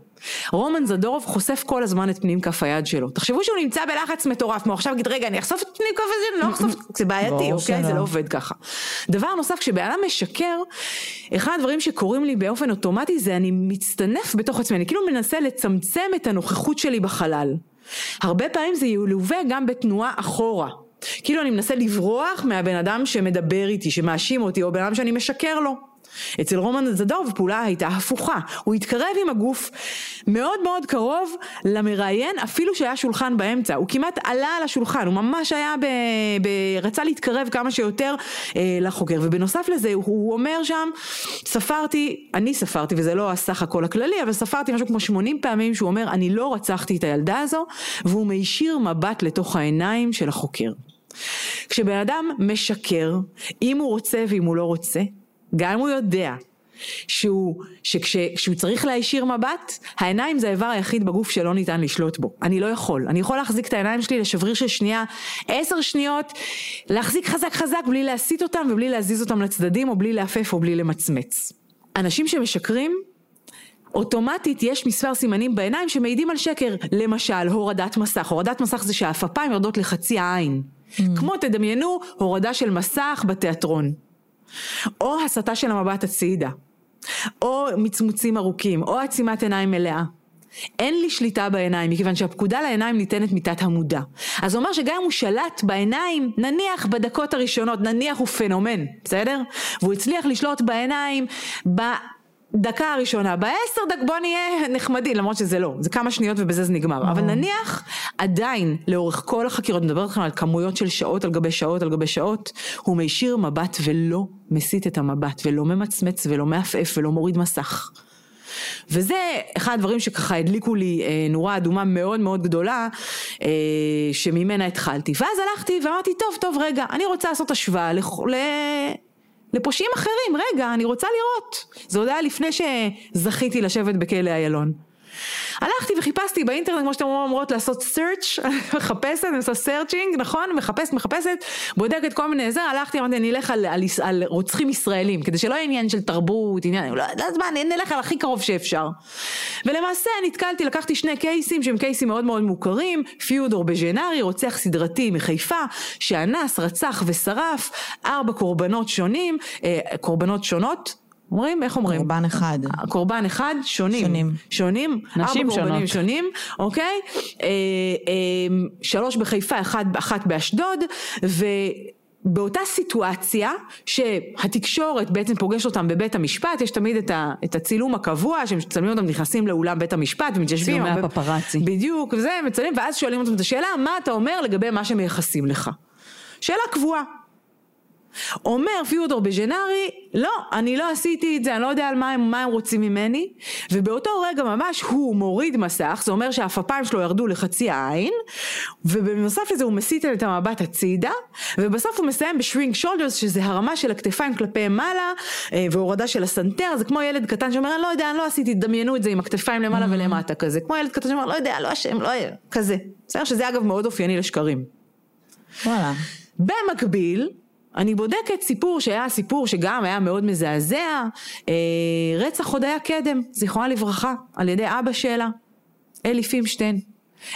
רומן זדורוב חושף כל הזמן את פנים כף היד שלו. תחשבו שהוא נמצא בלחץ מטורף, מה עכשיו יגיד רגע אני אחשוף את פנים כף היד, אני לא אחשוף, זה בעייתי, אוקיי? זה לא עובד ככה. דבר נוסף, כשבן אדם משקר, אחד הדברים שקורים לי באופן אוטומטי זה אני מצטנף בתוך עצמי, אני כאילו מנסה לצמצם את הנוכחות שלי בחלל. הרבה פעמים זה ילווה גם בתנועה אחורה. כאילו אני מנסה לברוח מהבן אדם שמדבר איתי, שמאשים אותי, או בן אדם שאני משקר לו. אצל רומן זדוב הפעולה הייתה הפוכה, הוא התקרב עם הגוף מאוד מאוד קרוב למראיין אפילו שהיה שולחן באמצע, הוא כמעט עלה על השולחן, הוא ממש היה ב... ב רצה להתקרב כמה שיותר אה, לחוקר ובנוסף לזה הוא אומר שם, ספרתי, אני ספרתי וזה לא הסך הכל הכללי, אבל ספרתי משהו כמו 80 פעמים שהוא אומר אני לא רצחתי את הילדה הזו והוא מישיר מבט לתוך העיניים של החוקר. כשבן אדם משקר, אם הוא רוצה ואם הוא לא רוצה, גם אם הוא יודע שהוא, שכשהוא צריך להישיר מבט, העיניים זה האיבר היחיד בגוף שלא ניתן לשלוט בו. אני לא יכול. אני יכול להחזיק את העיניים שלי לשבריר של שנייה, עשר שניות, להחזיק חזק חזק בלי להסיט אותם ובלי להזיז אותם לצדדים או בלי להפף או בלי למצמץ. אנשים שמשקרים, אוטומטית יש מספר סימנים בעיניים שמעידים על שקר. למשל, הורדת מסך. הורדת מסך זה שהעפפיים יורדות לחצי העין. Mm. כמו תדמיינו הורדה של מסך בתיאטרון. או הסטה של המבט הצידה. או מצמוצים ארוכים. או עצימת עיניים מלאה. אין לי שליטה בעיניים, מכיוון שהפקודה לעיניים ניתנת מתת המודע. אז הוא אומר שגם אם הוא שלט בעיניים, נניח בדקות הראשונות, נניח הוא פנומן, בסדר? והוא הצליח לשלוט בעיניים דקה הראשונה, בעשר דק בוא נהיה נחמדים, למרות שזה לא, זה כמה שניות ובזה זה נגמר, אבל נניח עדיין לאורך כל החקירות, מדברת לכם על כמויות של שעות על גבי שעות על גבי שעות, הוא מישיר מבט ולא מסיט את המבט ולא ממצמץ ולא מעפעף ולא מוריד מסך. וזה אחד הדברים שככה הדליקו לי אה, נורה אדומה מאוד מאוד גדולה אה, שממנה התחלתי. ואז הלכתי ואמרתי טוב טוב רגע אני רוצה לעשות השוואה לכ... ל... לפושעים אחרים, רגע, אני רוצה לראות. זה עוד היה לפני שזכיתי לשבת בכלא איילון. הלכתי וחיפשתי באינטרנט, כמו שאתם אומרות, לעשות search, מחפשת, אני עושה searching, נכון? מחפשת, מחפשת, בודקת כל מיני זה, הלכתי, אמרתי, אני אלך על, על, על רוצחים ישראלים, כדי שלא יהיה עניין של תרבות, עניין, לא יודעת מה, נלך על הכי קרוב שאפשר. ולמעשה נתקלתי, לקחתי שני קייסים שהם קייסים מאוד מאוד מוכרים, פיודור בז'נרי, רוצח סדרתי מחיפה, שאנס, רצח ושרף ארבע קורבנות שונים, אה, קורבנות שונות, אומרים? איך אומרים? קורבן אחד. קורבן אחד, שונים. שונים. שונים. נשים ארבע קורבנים שונות. שונים, אוקיי? אה, אה, שלוש בחיפה, אחד, אחת באשדוד, ו... באותה סיטואציה שהתקשורת בעצם פוגשת אותם בבית המשפט, יש תמיד את, ה, את הצילום הקבוע, שהם מצלמים אותם נכנסים לאולם בית המשפט ומתיישבים. צילומי הרבה- הפפראצי. בדיוק, וזה, מצלמים, ואז שואלים אותם את השאלה, מה אתה אומר לגבי מה שמייחסים לך? שאלה קבועה. אומר פיודור בז'נרי, לא, אני לא עשיתי את זה, אני לא יודע על מה הם, מה הם רוצים ממני, ובאותו רגע ממש הוא מוריד מסך, זה אומר שהעפפיים שלו ירדו לחצי העין, ובנוסף לזה הוא מסיט את המבט הצידה, ובסוף הוא מסיים בשרינק שולדרס, שזה הרמה של הכתפיים כלפי מעלה, אה, והורדה של הסנטר, זה כמו ילד קטן שאומר, אני לא יודע, אני לא עשיתי, דמיינו את זה עם הכתפיים למעלה ולמטה כזה, כמו ילד קטן שאומר, לא יודע, לא אשם, לא, כזה. בסדר, שזה אגב מאוד אופייני לשקרים. וואלה. במקביל, אני בודקת סיפור שהיה סיפור שגם היה מאוד מזעזע, אה, רצח הודיה קדם, זיכרונה לברכה, על ידי אבא שלה, אלי פימשטיין.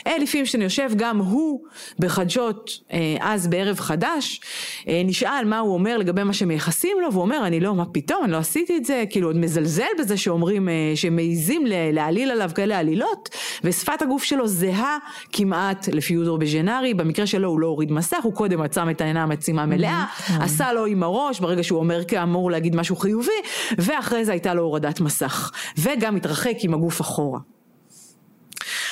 אלי פימשטיין יושב גם הוא בחדשות אה, אז בערב חדש, אה, נשאל מה הוא אומר לגבי מה שמייחסים לו, והוא אומר אני לא, מה פתאום, אני לא עשיתי את זה, כאילו עוד מזלזל בזה שאומרים, אה, שמעיזים להעליל עליו כאלה עלילות, ושפת הגוף שלו זהה כמעט לפיודור בז'נרי, במקרה שלו הוא לא הוריד מסך, הוא קודם עצם את העינה המצימה מלאה, עשה לו עם הראש ברגע שהוא אומר כאמור להגיד משהו חיובי, ואחרי זה הייתה לו הורדת מסך, וגם התרחק עם הגוף אחורה.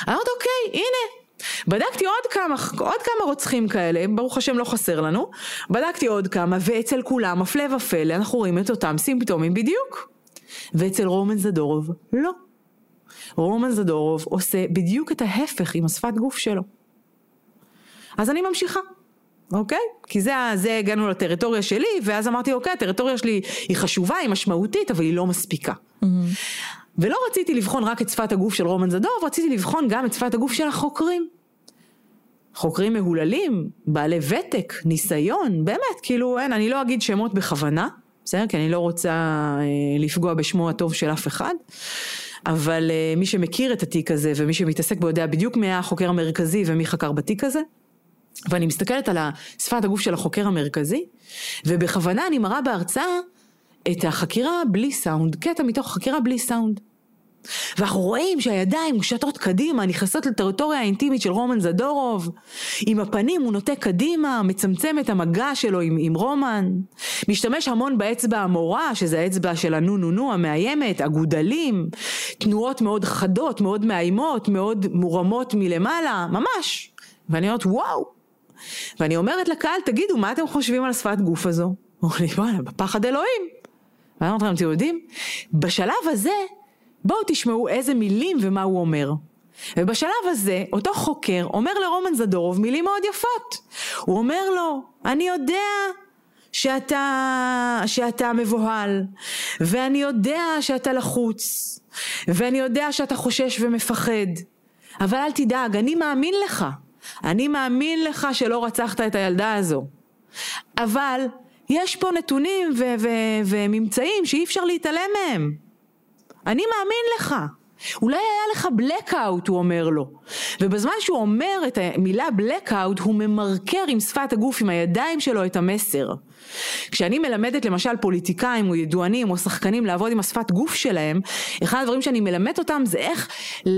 אמרתי אוקיי הנה בדקתי עוד כמה, עוד כמה רוצחים כאלה, ברוך השם לא חסר לנו, בדקתי עוד כמה ואצל כולם הפלא ופלא אנחנו רואים את אותם סימפטומים בדיוק ואצל רומן זדורוב לא. רומן זדורוב עושה בדיוק את ההפך עם השפת גוף שלו. אז אני ממשיכה. אוקיי? כי זה, זה הגענו לטריטוריה שלי, ואז אמרתי, אוקיי, הטריטוריה שלי היא חשובה, היא משמעותית, אבל היא לא מספיקה. Mm-hmm. ולא רציתי לבחון רק את שפת הגוף של רומן זדוב, רציתי לבחון גם את שפת הגוף של החוקרים. חוקרים מהוללים, בעלי ותק, ניסיון, באמת, כאילו, אין, אני לא אגיד שמות בכוונה, בסדר? כי אני לא רוצה אה, לפגוע בשמו הטוב של אף אחד, אבל אה, מי שמכיר את התיק הזה ומי שמתעסק בו יודע בדיוק מי היה החוקר המרכזי ומי חקר בתיק הזה. ואני מסתכלת על שפת הגוף של החוקר המרכזי, ובכוונה אני מראה בהרצאה את החקירה בלי סאונד, קטע מתוך החקירה בלי סאונד. ואנחנו רואים שהידיים מושטות קדימה, נכנסות לטריטוריה האינטימית של רומן זדורוב. עם הפנים הוא נוטה קדימה, מצמצם את המגע שלו עם, עם רומן. משתמש המון באצבע המורה, שזה האצבע של הנו נו נו המאיימת, אגודלים. תנועות מאוד חדות, מאוד מאיימות, מאוד מורמות מלמעלה, ממש. ואני אומרת וואו. ואני אומרת לקהל, תגידו, מה אתם חושבים על השפת גוף הזו? אומרים לי, וואלה, בפחד אלוהים. ואני אומרת להם, אתם יודעים, בשלב הזה, בואו תשמעו איזה מילים ומה הוא אומר. ובשלב הזה, אותו חוקר אומר לרומן זדורוב מילים מאוד יפות. הוא אומר לו, אני יודע שאתה, שאתה מבוהל, ואני יודע שאתה לחוץ, ואני יודע שאתה חושש ומפחד, אבל אל תדאג, אני מאמין לך. אני מאמין לך שלא רצחת את הילדה הזו. אבל יש פה נתונים ו- ו- וממצאים שאי אפשר להתעלם מהם. אני מאמין לך. אולי היה לך blackout, הוא אומר לו. ובזמן שהוא אומר את המילה blackout, הוא ממרקר עם שפת הגוף, עם הידיים שלו, את המסר. כשאני מלמדת למשל פוליטיקאים או ידוענים או שחקנים לעבוד עם השפת גוף שלהם, אחד הדברים שאני מלמדת אותם זה איך אה,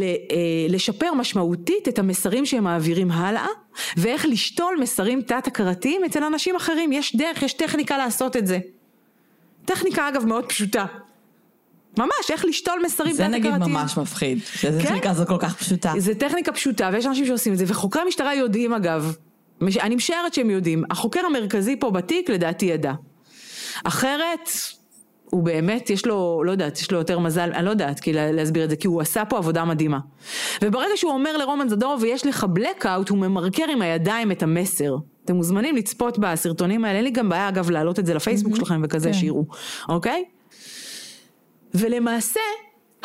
לשפר משמעותית את המסרים שהם מעבירים הלאה, ואיך לשתול מסרים תת-הכרתיים אצל אנשים אחרים. יש דרך, יש טכניקה לעשות את זה. טכניקה אגב מאוד פשוטה. ממש, איך לשתול מסרים זה נגיד ממש מפחיד, שזו כן? טכניקה הזו כל כך פשוטה. זה טכניקה פשוטה, ויש אנשים שעושים את זה, וחוקרי המשטרה יודעים אגב, אני משערת שהם יודעים, החוקר המרכזי פה בתיק לדעתי ידע. אחרת, הוא באמת, יש לו, לא יודעת, יש לו יותר מזל, אני לא יודעת כי להסביר את זה, כי הוא עשה פה עבודה מדהימה. וברגע שהוא אומר לרומן זדורוב, ויש לך blackout, הוא ממרקר עם הידיים את המסר. אתם מוזמנים לצפות בסרטונים האלה, אין לי גם בעיה אגב להעלות את זה לפייסבוק mm-hmm. שלכם וכזה כן. שיראו, אוקיי? ולמעשה,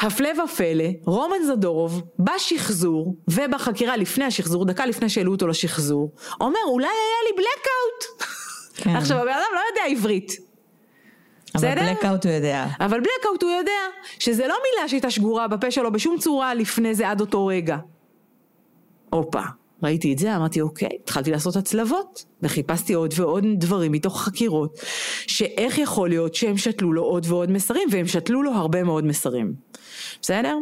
הפלא ופלא, רומן זדורוב, בשחזור ובחקירה לפני השחזור, דקה לפני שהעלו אותו לשחזור, אומר אולי היה לי בלקאוט. כן. עכשיו הבן אדם לא יודע עברית. אבל בלקאוט הוא יודע. אבל בלקאוט הוא יודע שזה לא מילה שהייתה שגורה בפה שלו בשום צורה לפני זה עד אותו רגע. הופה. ראיתי את זה, אמרתי אוקיי, התחלתי לעשות הצלבות, וחיפשתי עוד ועוד דברים מתוך חקירות, שאיך יכול להיות שהם שתלו לו עוד ועוד מסרים, והם שתלו לו הרבה מאוד מסרים. בסדר?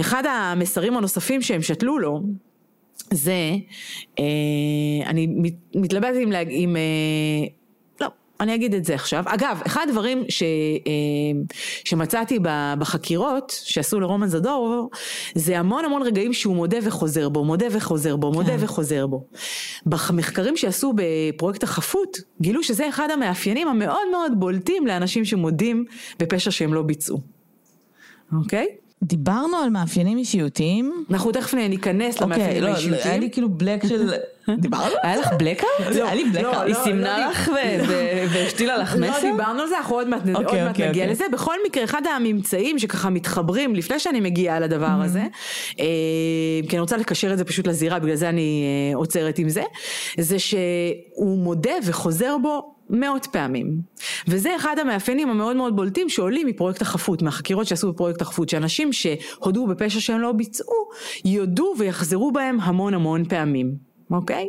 אחד המסרים הנוספים שהם שתלו לו, זה, אה, אני מתלבטת עם, עם אה, אני אגיד את זה עכשיו. אגב, אחד הדברים ש, אה, שמצאתי בחקירות שעשו לרומן זדור, זה המון המון רגעים שהוא מודה וחוזר בו, מודה וחוזר בו, מודה כן. וחוזר בו. במחקרים שעשו בפרויקט החפות, גילו שזה אחד המאפיינים המאוד מאוד בולטים לאנשים שמודים בפשע שהם לא ביצעו. אוקיי? דיברנו על מאפיינים אישיותיים. אנחנו תכף ניכנס למאפיינים אוקיי, לא, האישיותיים. היה לי כאילו בלק של... דיברנו? היה לך בלקאוט? היה לי בלקאוט. היא סימנה לך והשתילה לך מסר? לא דיברנו על זה, אנחנו עוד מעט אוקיי, אוקיי, נגיע לזה. בכל מקרה, אחד הממצאים שככה מתחברים לפני שאני מגיעה לדבר הזה, אה, כי אני רוצה לקשר את זה פשוט לזירה, בגלל זה אני אה, עוצרת עם זה, זה שהוא מודה וחוזר בו מאות פעמים. וזה אחד המאפיינים המאוד מאוד בולטים שעולים מפרויקט החפות, מהחקירות שעשו בפרויקט החפות, שאנשים שהודו בפשע שהם לא ביצעו, יודו ויחזרו בהם המון המון פעמים, אוקיי?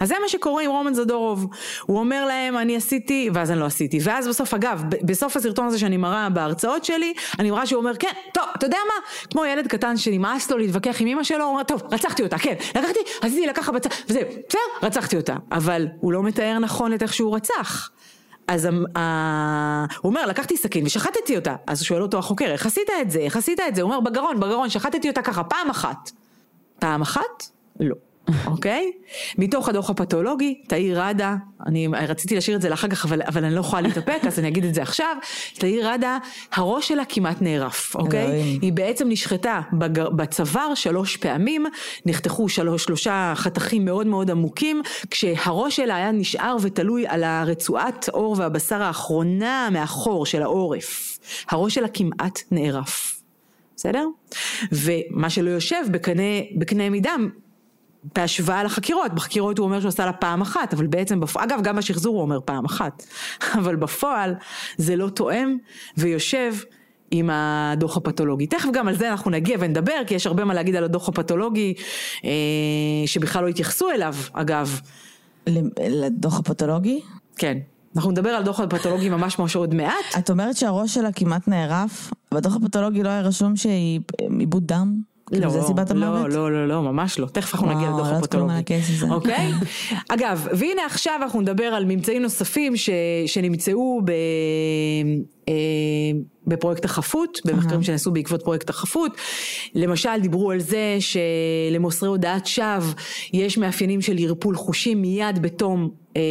אז זה מה שקורה עם רומן זדורוב, הוא אומר להם אני עשיתי, ואז אני לא עשיתי, ואז בסוף אגב, בסוף הסרטון הזה שאני מראה בהרצאות שלי, אני מראה שהוא אומר כן, טוב, אתה יודע מה, כמו ילד קטן שנמאס לו להתווכח עם אמא שלו, הוא אומר טוב, רצחתי אותה, כן, לקחתי, עשיתי לקחה בצד, וזהו, בסדר, רצחתי אותה, אבל הוא לא מתאר נכון את איך שהוא רצח. אז. הוא אומר, לקחתי סכין ושחטתי אותה. אז הוא שואל אותו החוקר, איך עשית את זה? איך עשית את זה? הוא אומר, בגרון, בגרון, שחטתי אותה ככה, פעם אחת. פעם אחת? לא. אוקיי? מתוך הדוח הפתולוגי, תאיר ראדה, אני רציתי להשאיר את זה לאחר כך, אבל, אבל אני לא יכולה להתאפק, אז אני אגיד את זה עכשיו. תאיר ראדה, הראש שלה כמעט נערף, אוקיי? אלוהים. היא בעצם נשחטה בגר, בצוואר שלוש פעמים, נחתכו שלוש, שלושה חתכים מאוד מאוד עמוקים, כשהראש שלה היה נשאר ותלוי על הרצועת עור והבשר האחרונה מאחור של העורף. הראש שלה כמעט נערף. בסדר? ומה שלא יושב בקנה, בקנה מידה בהשוואה לחקירות, בחקירות הוא אומר שהוא עשה לה פעם אחת, אבל בעצם, בפ... אגב גם בשחזור הוא אומר פעם אחת, אבל בפועל זה לא תואם ויושב עם הדוח הפתולוגי. תכף גם על זה אנחנו נגיע ונדבר, כי יש הרבה מה להגיד על הדוח הפתולוגי, אה, שבכלל לא התייחסו אליו, אגב. לדוח הפתולוגי? כן. אנחנו נדבר על דוח הפתולוגי ממש ממש עוד מעט. את אומרת שהראש שלה כמעט נערף, בדוח הפתולוגי לא היה רשום שהיא עיבוד דם? כאילו זה סיבת לא, המוות? לא, לא, לא, ממש לא. תכף אנחנו נגיע לדוח הפתולוגי. אוקיי? אגב, והנה עכשיו אנחנו נדבר על ממצאים נוספים ש, שנמצאו ב... אה, בפרויקט החפות, במחקרים שנעשו בעקבות פרויקט החפות. למשל דיברו על זה שלמוסרי הודעת שווא יש מאפיינים של ערפול חושים מיד בתום אה,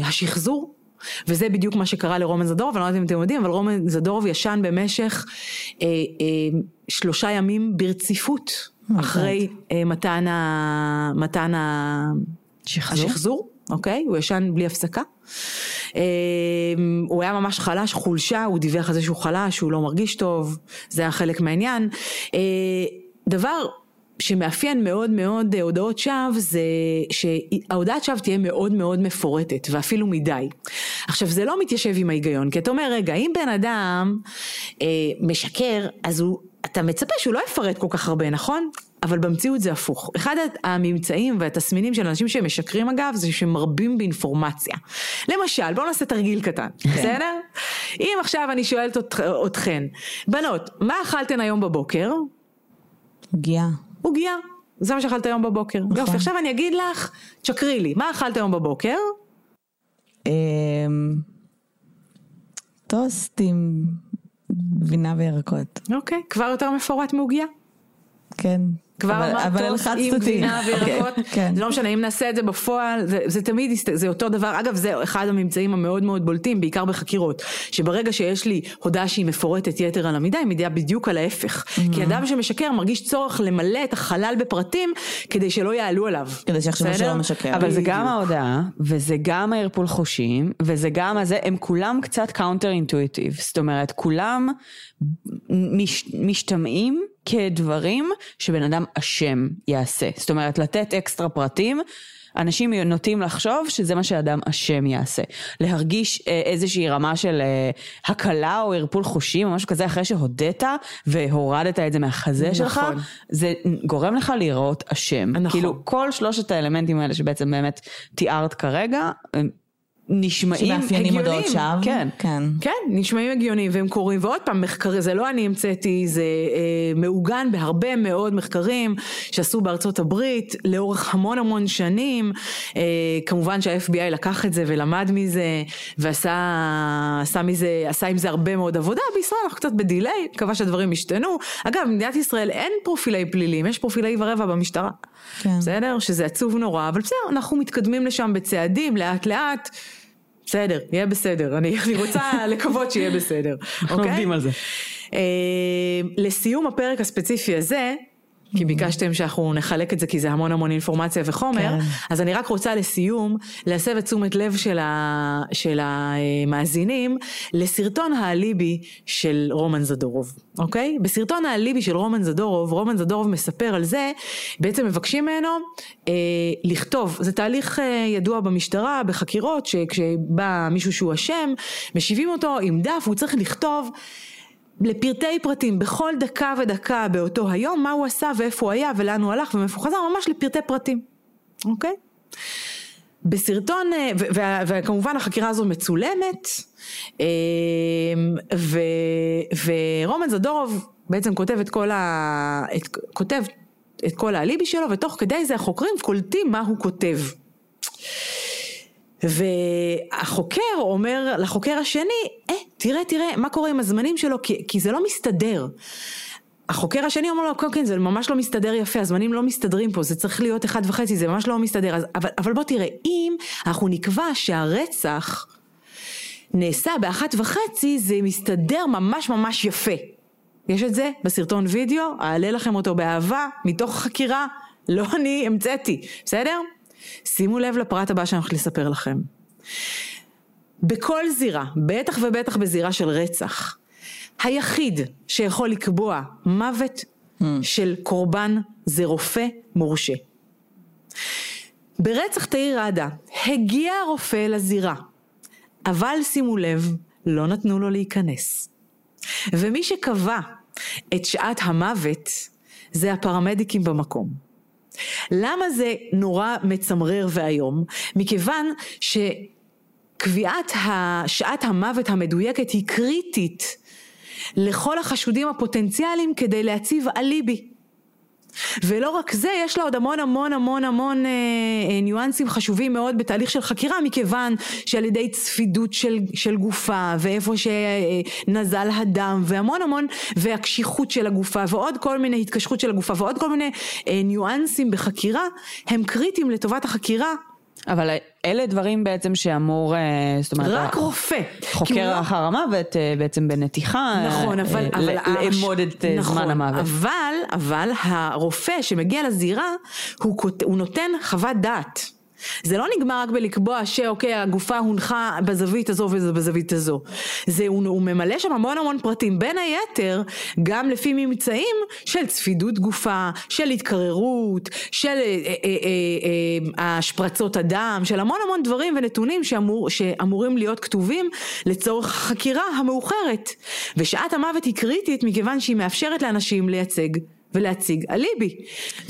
השחזור. וזה בדיוק מה שקרה לרומן זדורוב, אני לא יודעת אם אתם יודעים, אבל רומן זדורוב ישן במשך אה, אה, שלושה ימים ברציפות, אחרי אה, מתן, ה, מתן ה, שחזור? השחזור, אוקיי? הוא ישן בלי הפסקה. אה, הוא היה ממש חלש, חולשה, הוא דיווח על זה שהוא חלש, שהוא לא מרגיש טוב, זה היה חלק מהעניין. אה, דבר שמאפיין מאוד מאוד הודעות שווא זה שההודעת שווא תהיה מאוד מאוד מפורטת ואפילו מדי. עכשיו זה לא מתיישב עם ההיגיון כי אתה אומר רגע אם בן אדם אה, משקר אז הוא, אתה מצפה שהוא לא יפרט כל כך הרבה נכון? אבל במציאות זה הפוך. אחד הממצאים והתסמינים של אנשים שמשקרים אגב זה שמרבים באינפורמציה. למשל בואו נעשה תרגיל קטן, כן. בסדר? אם עכשיו אני שואלת אתכן, בנות מה אכלתן היום בבוקר? פגיעה. עוגיה. זה מה שאכלת היום בבוקר. נכון. יופי, עכשיו אני אגיד לך, תשקרי לי, מה אכלת היום בבוקר? אמ, טוסט עם גבינה וירקות. אוקיי, כבר יותר מפורט מעוגיה? כן. כבר אמרת טוסט עם גבינה וירקות, כן. זה לא משנה, אם נעשה את זה בפועל, זה, זה תמיד, זה אותו דבר, אגב זה אחד הממצאים המאוד מאוד בולטים, בעיקר בחקירות, שברגע שיש לי הודעה שהיא מפורטת יתר על המידה, היא מעידה בדיוק על ההפך, mm-hmm. כי אדם שמשקר מרגיש צורך למלא את החלל בפרטים, כדי שלא יעלו עליו. כדי שיחשבו שלא משקר. אבל זה גם ההודעה, וזה גם הערפול חושים, וזה גם הזה, הם כולם קצת counter intuitive, זאת אומרת, כולם מש, משתמעים כדברים שבן אדם אשם יעשה. זאת אומרת, לתת אקסטרה פרטים, אנשים נוטים לחשוב שזה מה שאדם אשם יעשה. להרגיש אה, איזושהי רמה של אה, הקלה או ערפול חושים או משהו כזה אחרי שהודית והורדת את זה מהחזה נכון. שלך, זה גורם לך להיראות אשם. נכון. כאילו כל שלושת האלמנטים האלה שבעצם באמת תיארת כרגע, נשמעים הגיוניים, הודעות שווא, כן, כן, כן, נשמעים הגיוניים והם קורים, ועוד פעם מחקרים, זה לא אני המצאתי, זה אה, מעוגן בהרבה מאוד מחקרים שעשו בארצות הברית לאורך המון המון שנים, אה, כמובן שה-FBI לקח את זה ולמד מזה ועשה עשה מזה, עשה עם זה הרבה מאוד עבודה, בישראל אנחנו קצת בדיליי, מקווה שהדברים ישתנו, אגב במדינת ישראל אין פרופילי פלילים, יש פרופילי ורבע במשטרה, כן. בסדר? שזה עצוב נורא, אבל בסדר, אנחנו מתקדמים לשם בצעדים לאט לאט. בסדר, יהיה בסדר, אני, אני רוצה לקוות שיהיה בסדר, אנחנו אוקיי? עובדים על זה. אה, לסיום הפרק הספציפי הזה, כי ביקשתם שאנחנו נחלק את זה כי זה המון המון אינפורמציה וחומר, כן. אז אני רק רוצה לסיום להסב את תשומת לב של, ה, של המאזינים לסרטון האליבי של רומן זדורוב, אוקיי? בסרטון האליבי של רומן זדורוב, רומן זדורוב מספר על זה, בעצם מבקשים ממנו אה, לכתוב, זה תהליך אה, ידוע במשטרה, בחקירות, שכשבא מישהו שהוא אשם, משיבים אותו עם דף, הוא צריך לכתוב לפרטי פרטים, בכל דקה ודקה באותו היום, מה הוא עשה ואיפה הוא היה ולאן הוא הלך ומאיפה הוא חזר, ממש לפרטי פרטים, אוקיי? בסרטון, אה, וכמובן החקירה הזו מצולמת, אה, ו- ורומן זדורוב בעצם כותב את כל, ה- את, כותב את כל האליבי שלו, ותוך כדי זה החוקרים קולטים מה הוא כותב. והחוקר אומר לחוקר השני, אה, תראה, תראה, מה קורה עם הזמנים שלו, כי, כי זה לא מסתדר. החוקר השני אומר לו, כן, כן, זה ממש לא מסתדר יפה, הזמנים לא מסתדרים פה, זה צריך להיות אחד וחצי, זה ממש לא מסתדר. אז, אבל, אבל בוא תראה, אם אנחנו נקבע שהרצח נעשה באחת וחצי, זה מסתדר ממש ממש יפה. יש את זה בסרטון וידאו, אעלה לכם אותו באהבה, מתוך החקירה, לא אני המצאתי, בסדר? שימו לב לפרט הבא שאני הולכת לספר לכם. בכל זירה, בטח ובטח בזירה של רצח, היחיד שיכול לקבוע מוות של קורבן זה רופא מורשה. ברצח תאיר ראדה הגיע הרופא לזירה, אבל שימו לב, לא נתנו לו להיכנס. ומי שקבע את שעת המוות זה הפרמדיקים במקום. למה זה נורא מצמרר ואיום? מכיוון שקביעת שעת המוות המדויקת היא קריטית לכל החשודים הפוטנציאליים כדי להציב אליבי. ולא רק זה, יש לה עוד המון המון המון המון אה, אה, ניואנסים חשובים מאוד בתהליך של חקירה, מכיוון שעל ידי צפידות של, של גופה, ואיפה שנזל הדם, והמון המון, והקשיחות של הגופה, ועוד כל מיני התקשרות של הגופה, ועוד כל מיני אה, ניואנסים בחקירה, הם קריטיים לטובת החקירה. אבל אלה דברים בעצם שאמור, אה, זאת אומרת, רק רופא. חוקר לא- אחר המוות אה, בעצם בנתיחה, נכון, אה, אבל, אה, אבל ל- לאמוד את נכון, זמן המוות. אבל, אבל הרופא שמגיע לזירה, הוא, הוא נותן חוות דעת. זה לא נגמר רק בלקבוע שאוקיי הגופה הונחה בזווית הזו ובזווית הזו. זה, הוא, הוא ממלא שם המון המון פרטים, בין היתר גם לפי ממצאים של צפידות גופה, של התקררות, של אה, אה, אה, אה, השפרצות הדם, של המון המון דברים ונתונים שאמור, שאמורים להיות כתובים לצורך החקירה המאוחרת. ושעת המוות היא קריטית מכיוון שהיא מאפשרת לאנשים לייצג ולהציג אליבי.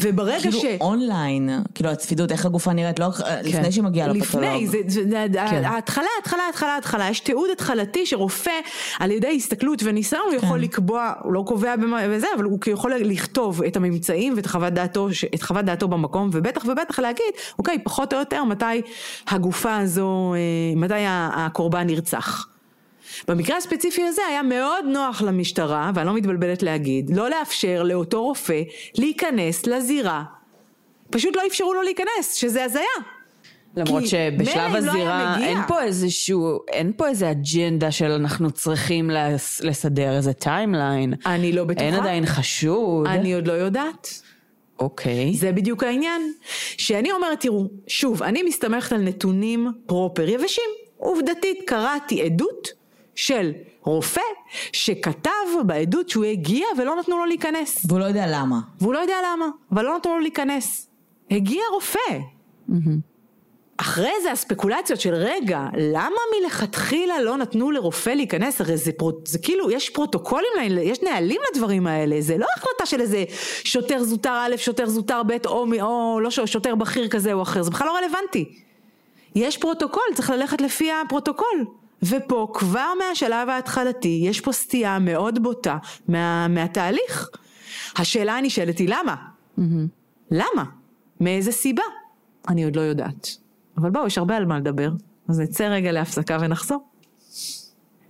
וברגע כאילו ש... אונליין, כאילו הצפידות, איך הגופה נראית, לא לפני שהיא מגיעה לפתולוג. לפני, זה, זה, זה, ההתחלה, ההתחלה, ההתחלה, ההתחלה, יש תיעוד התחלתי שרופא על ידי הסתכלות וניסיון הוא יכול לקבוע, הוא לא קובע במה וזה, אבל הוא יכול לכתוב את הממצאים ואת חוות דעתו, את חוות דעתו במקום, ובטח ובטח להגיד, אוקיי, פחות או יותר מתי הגופה הזו, אה, מתי הקורבן נרצח. במקרה הספציפי הזה היה מאוד נוח למשטרה, ואני לא מתבלבלת להגיד, לא לאפשר לאותו רופא להיכנס לזירה. פשוט לא אפשרו לו להיכנס, שזה הזיה. למרות שבשלב לא הזירה מגיע. אין פה איזשהו, אין פה איזה אג'נדה של אנחנו צריכים לס- לסדר איזה timeline. אני לא בטוחה. אין עדיין חשוד. אני עוד לא יודעת. אוקיי. זה בדיוק העניין. שאני אומרת, תראו, שוב, אני מסתמכת על נתונים proper יבשים. עובדתית, קראתי עדות של רופא שכתב בעדות שהוא הגיע ולא נתנו לו להיכנס. והוא לא יודע למה. והוא לא יודע למה, אבל לא נתנו לו להיכנס. הגיע רופא. אחרי זה הספקולציות של רגע, למה מלכתחילה לא נתנו לרופא להיכנס? הרי זה, פרו, זה כאילו, יש פרוטוקולים, יש נהלים לדברים האלה, זה לא החלטה של איזה שוטר זוטר א', שוטר זוטר ב', או, או לא שוטר בכיר כזה או אחר, זה בכלל לא רלוונטי. יש פרוטוקול, צריך ללכת לפי הפרוטוקול. ופה כבר מהשלב ההתחלתי יש פה סטייה מאוד בוטה מה, מהתהליך. השאלה הנשאלת היא למה? למה? מאיזה סיבה? אני עוד לא יודעת. אבל בואו, יש הרבה על מה לדבר. אז נצא רגע להפסקה ונחזור.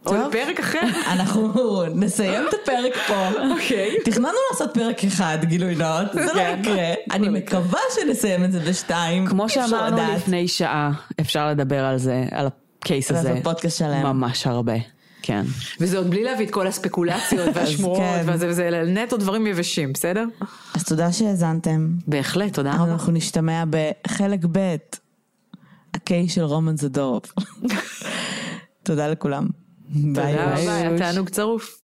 טוב. לפרק אחר. אנחנו נסיים את הפרק פה. אוקיי. תכננו לעשות פרק אחד, גילוי נאות, זה לא כן. יקרה. אני מקווה שנסיים את זה בשתיים. כמו שאמרנו. לפני שעה, אפשר לדבר על זה, על הקייס הזה. לעשות פודקאסט שלם. ממש הרבה. כן. וזה עוד בלי להביא את כל הספקולציות והשמועות, כן. וזה וזה נטו דברים יבשים, בסדר? אז תודה שהאזנתם. בהחלט, תודה רבה. אנחנו נשתמע בחלק ב', הקיי של רומן זדורוב. תודה לכולם. ביי תודה. רבה, היה תענוג צרוף.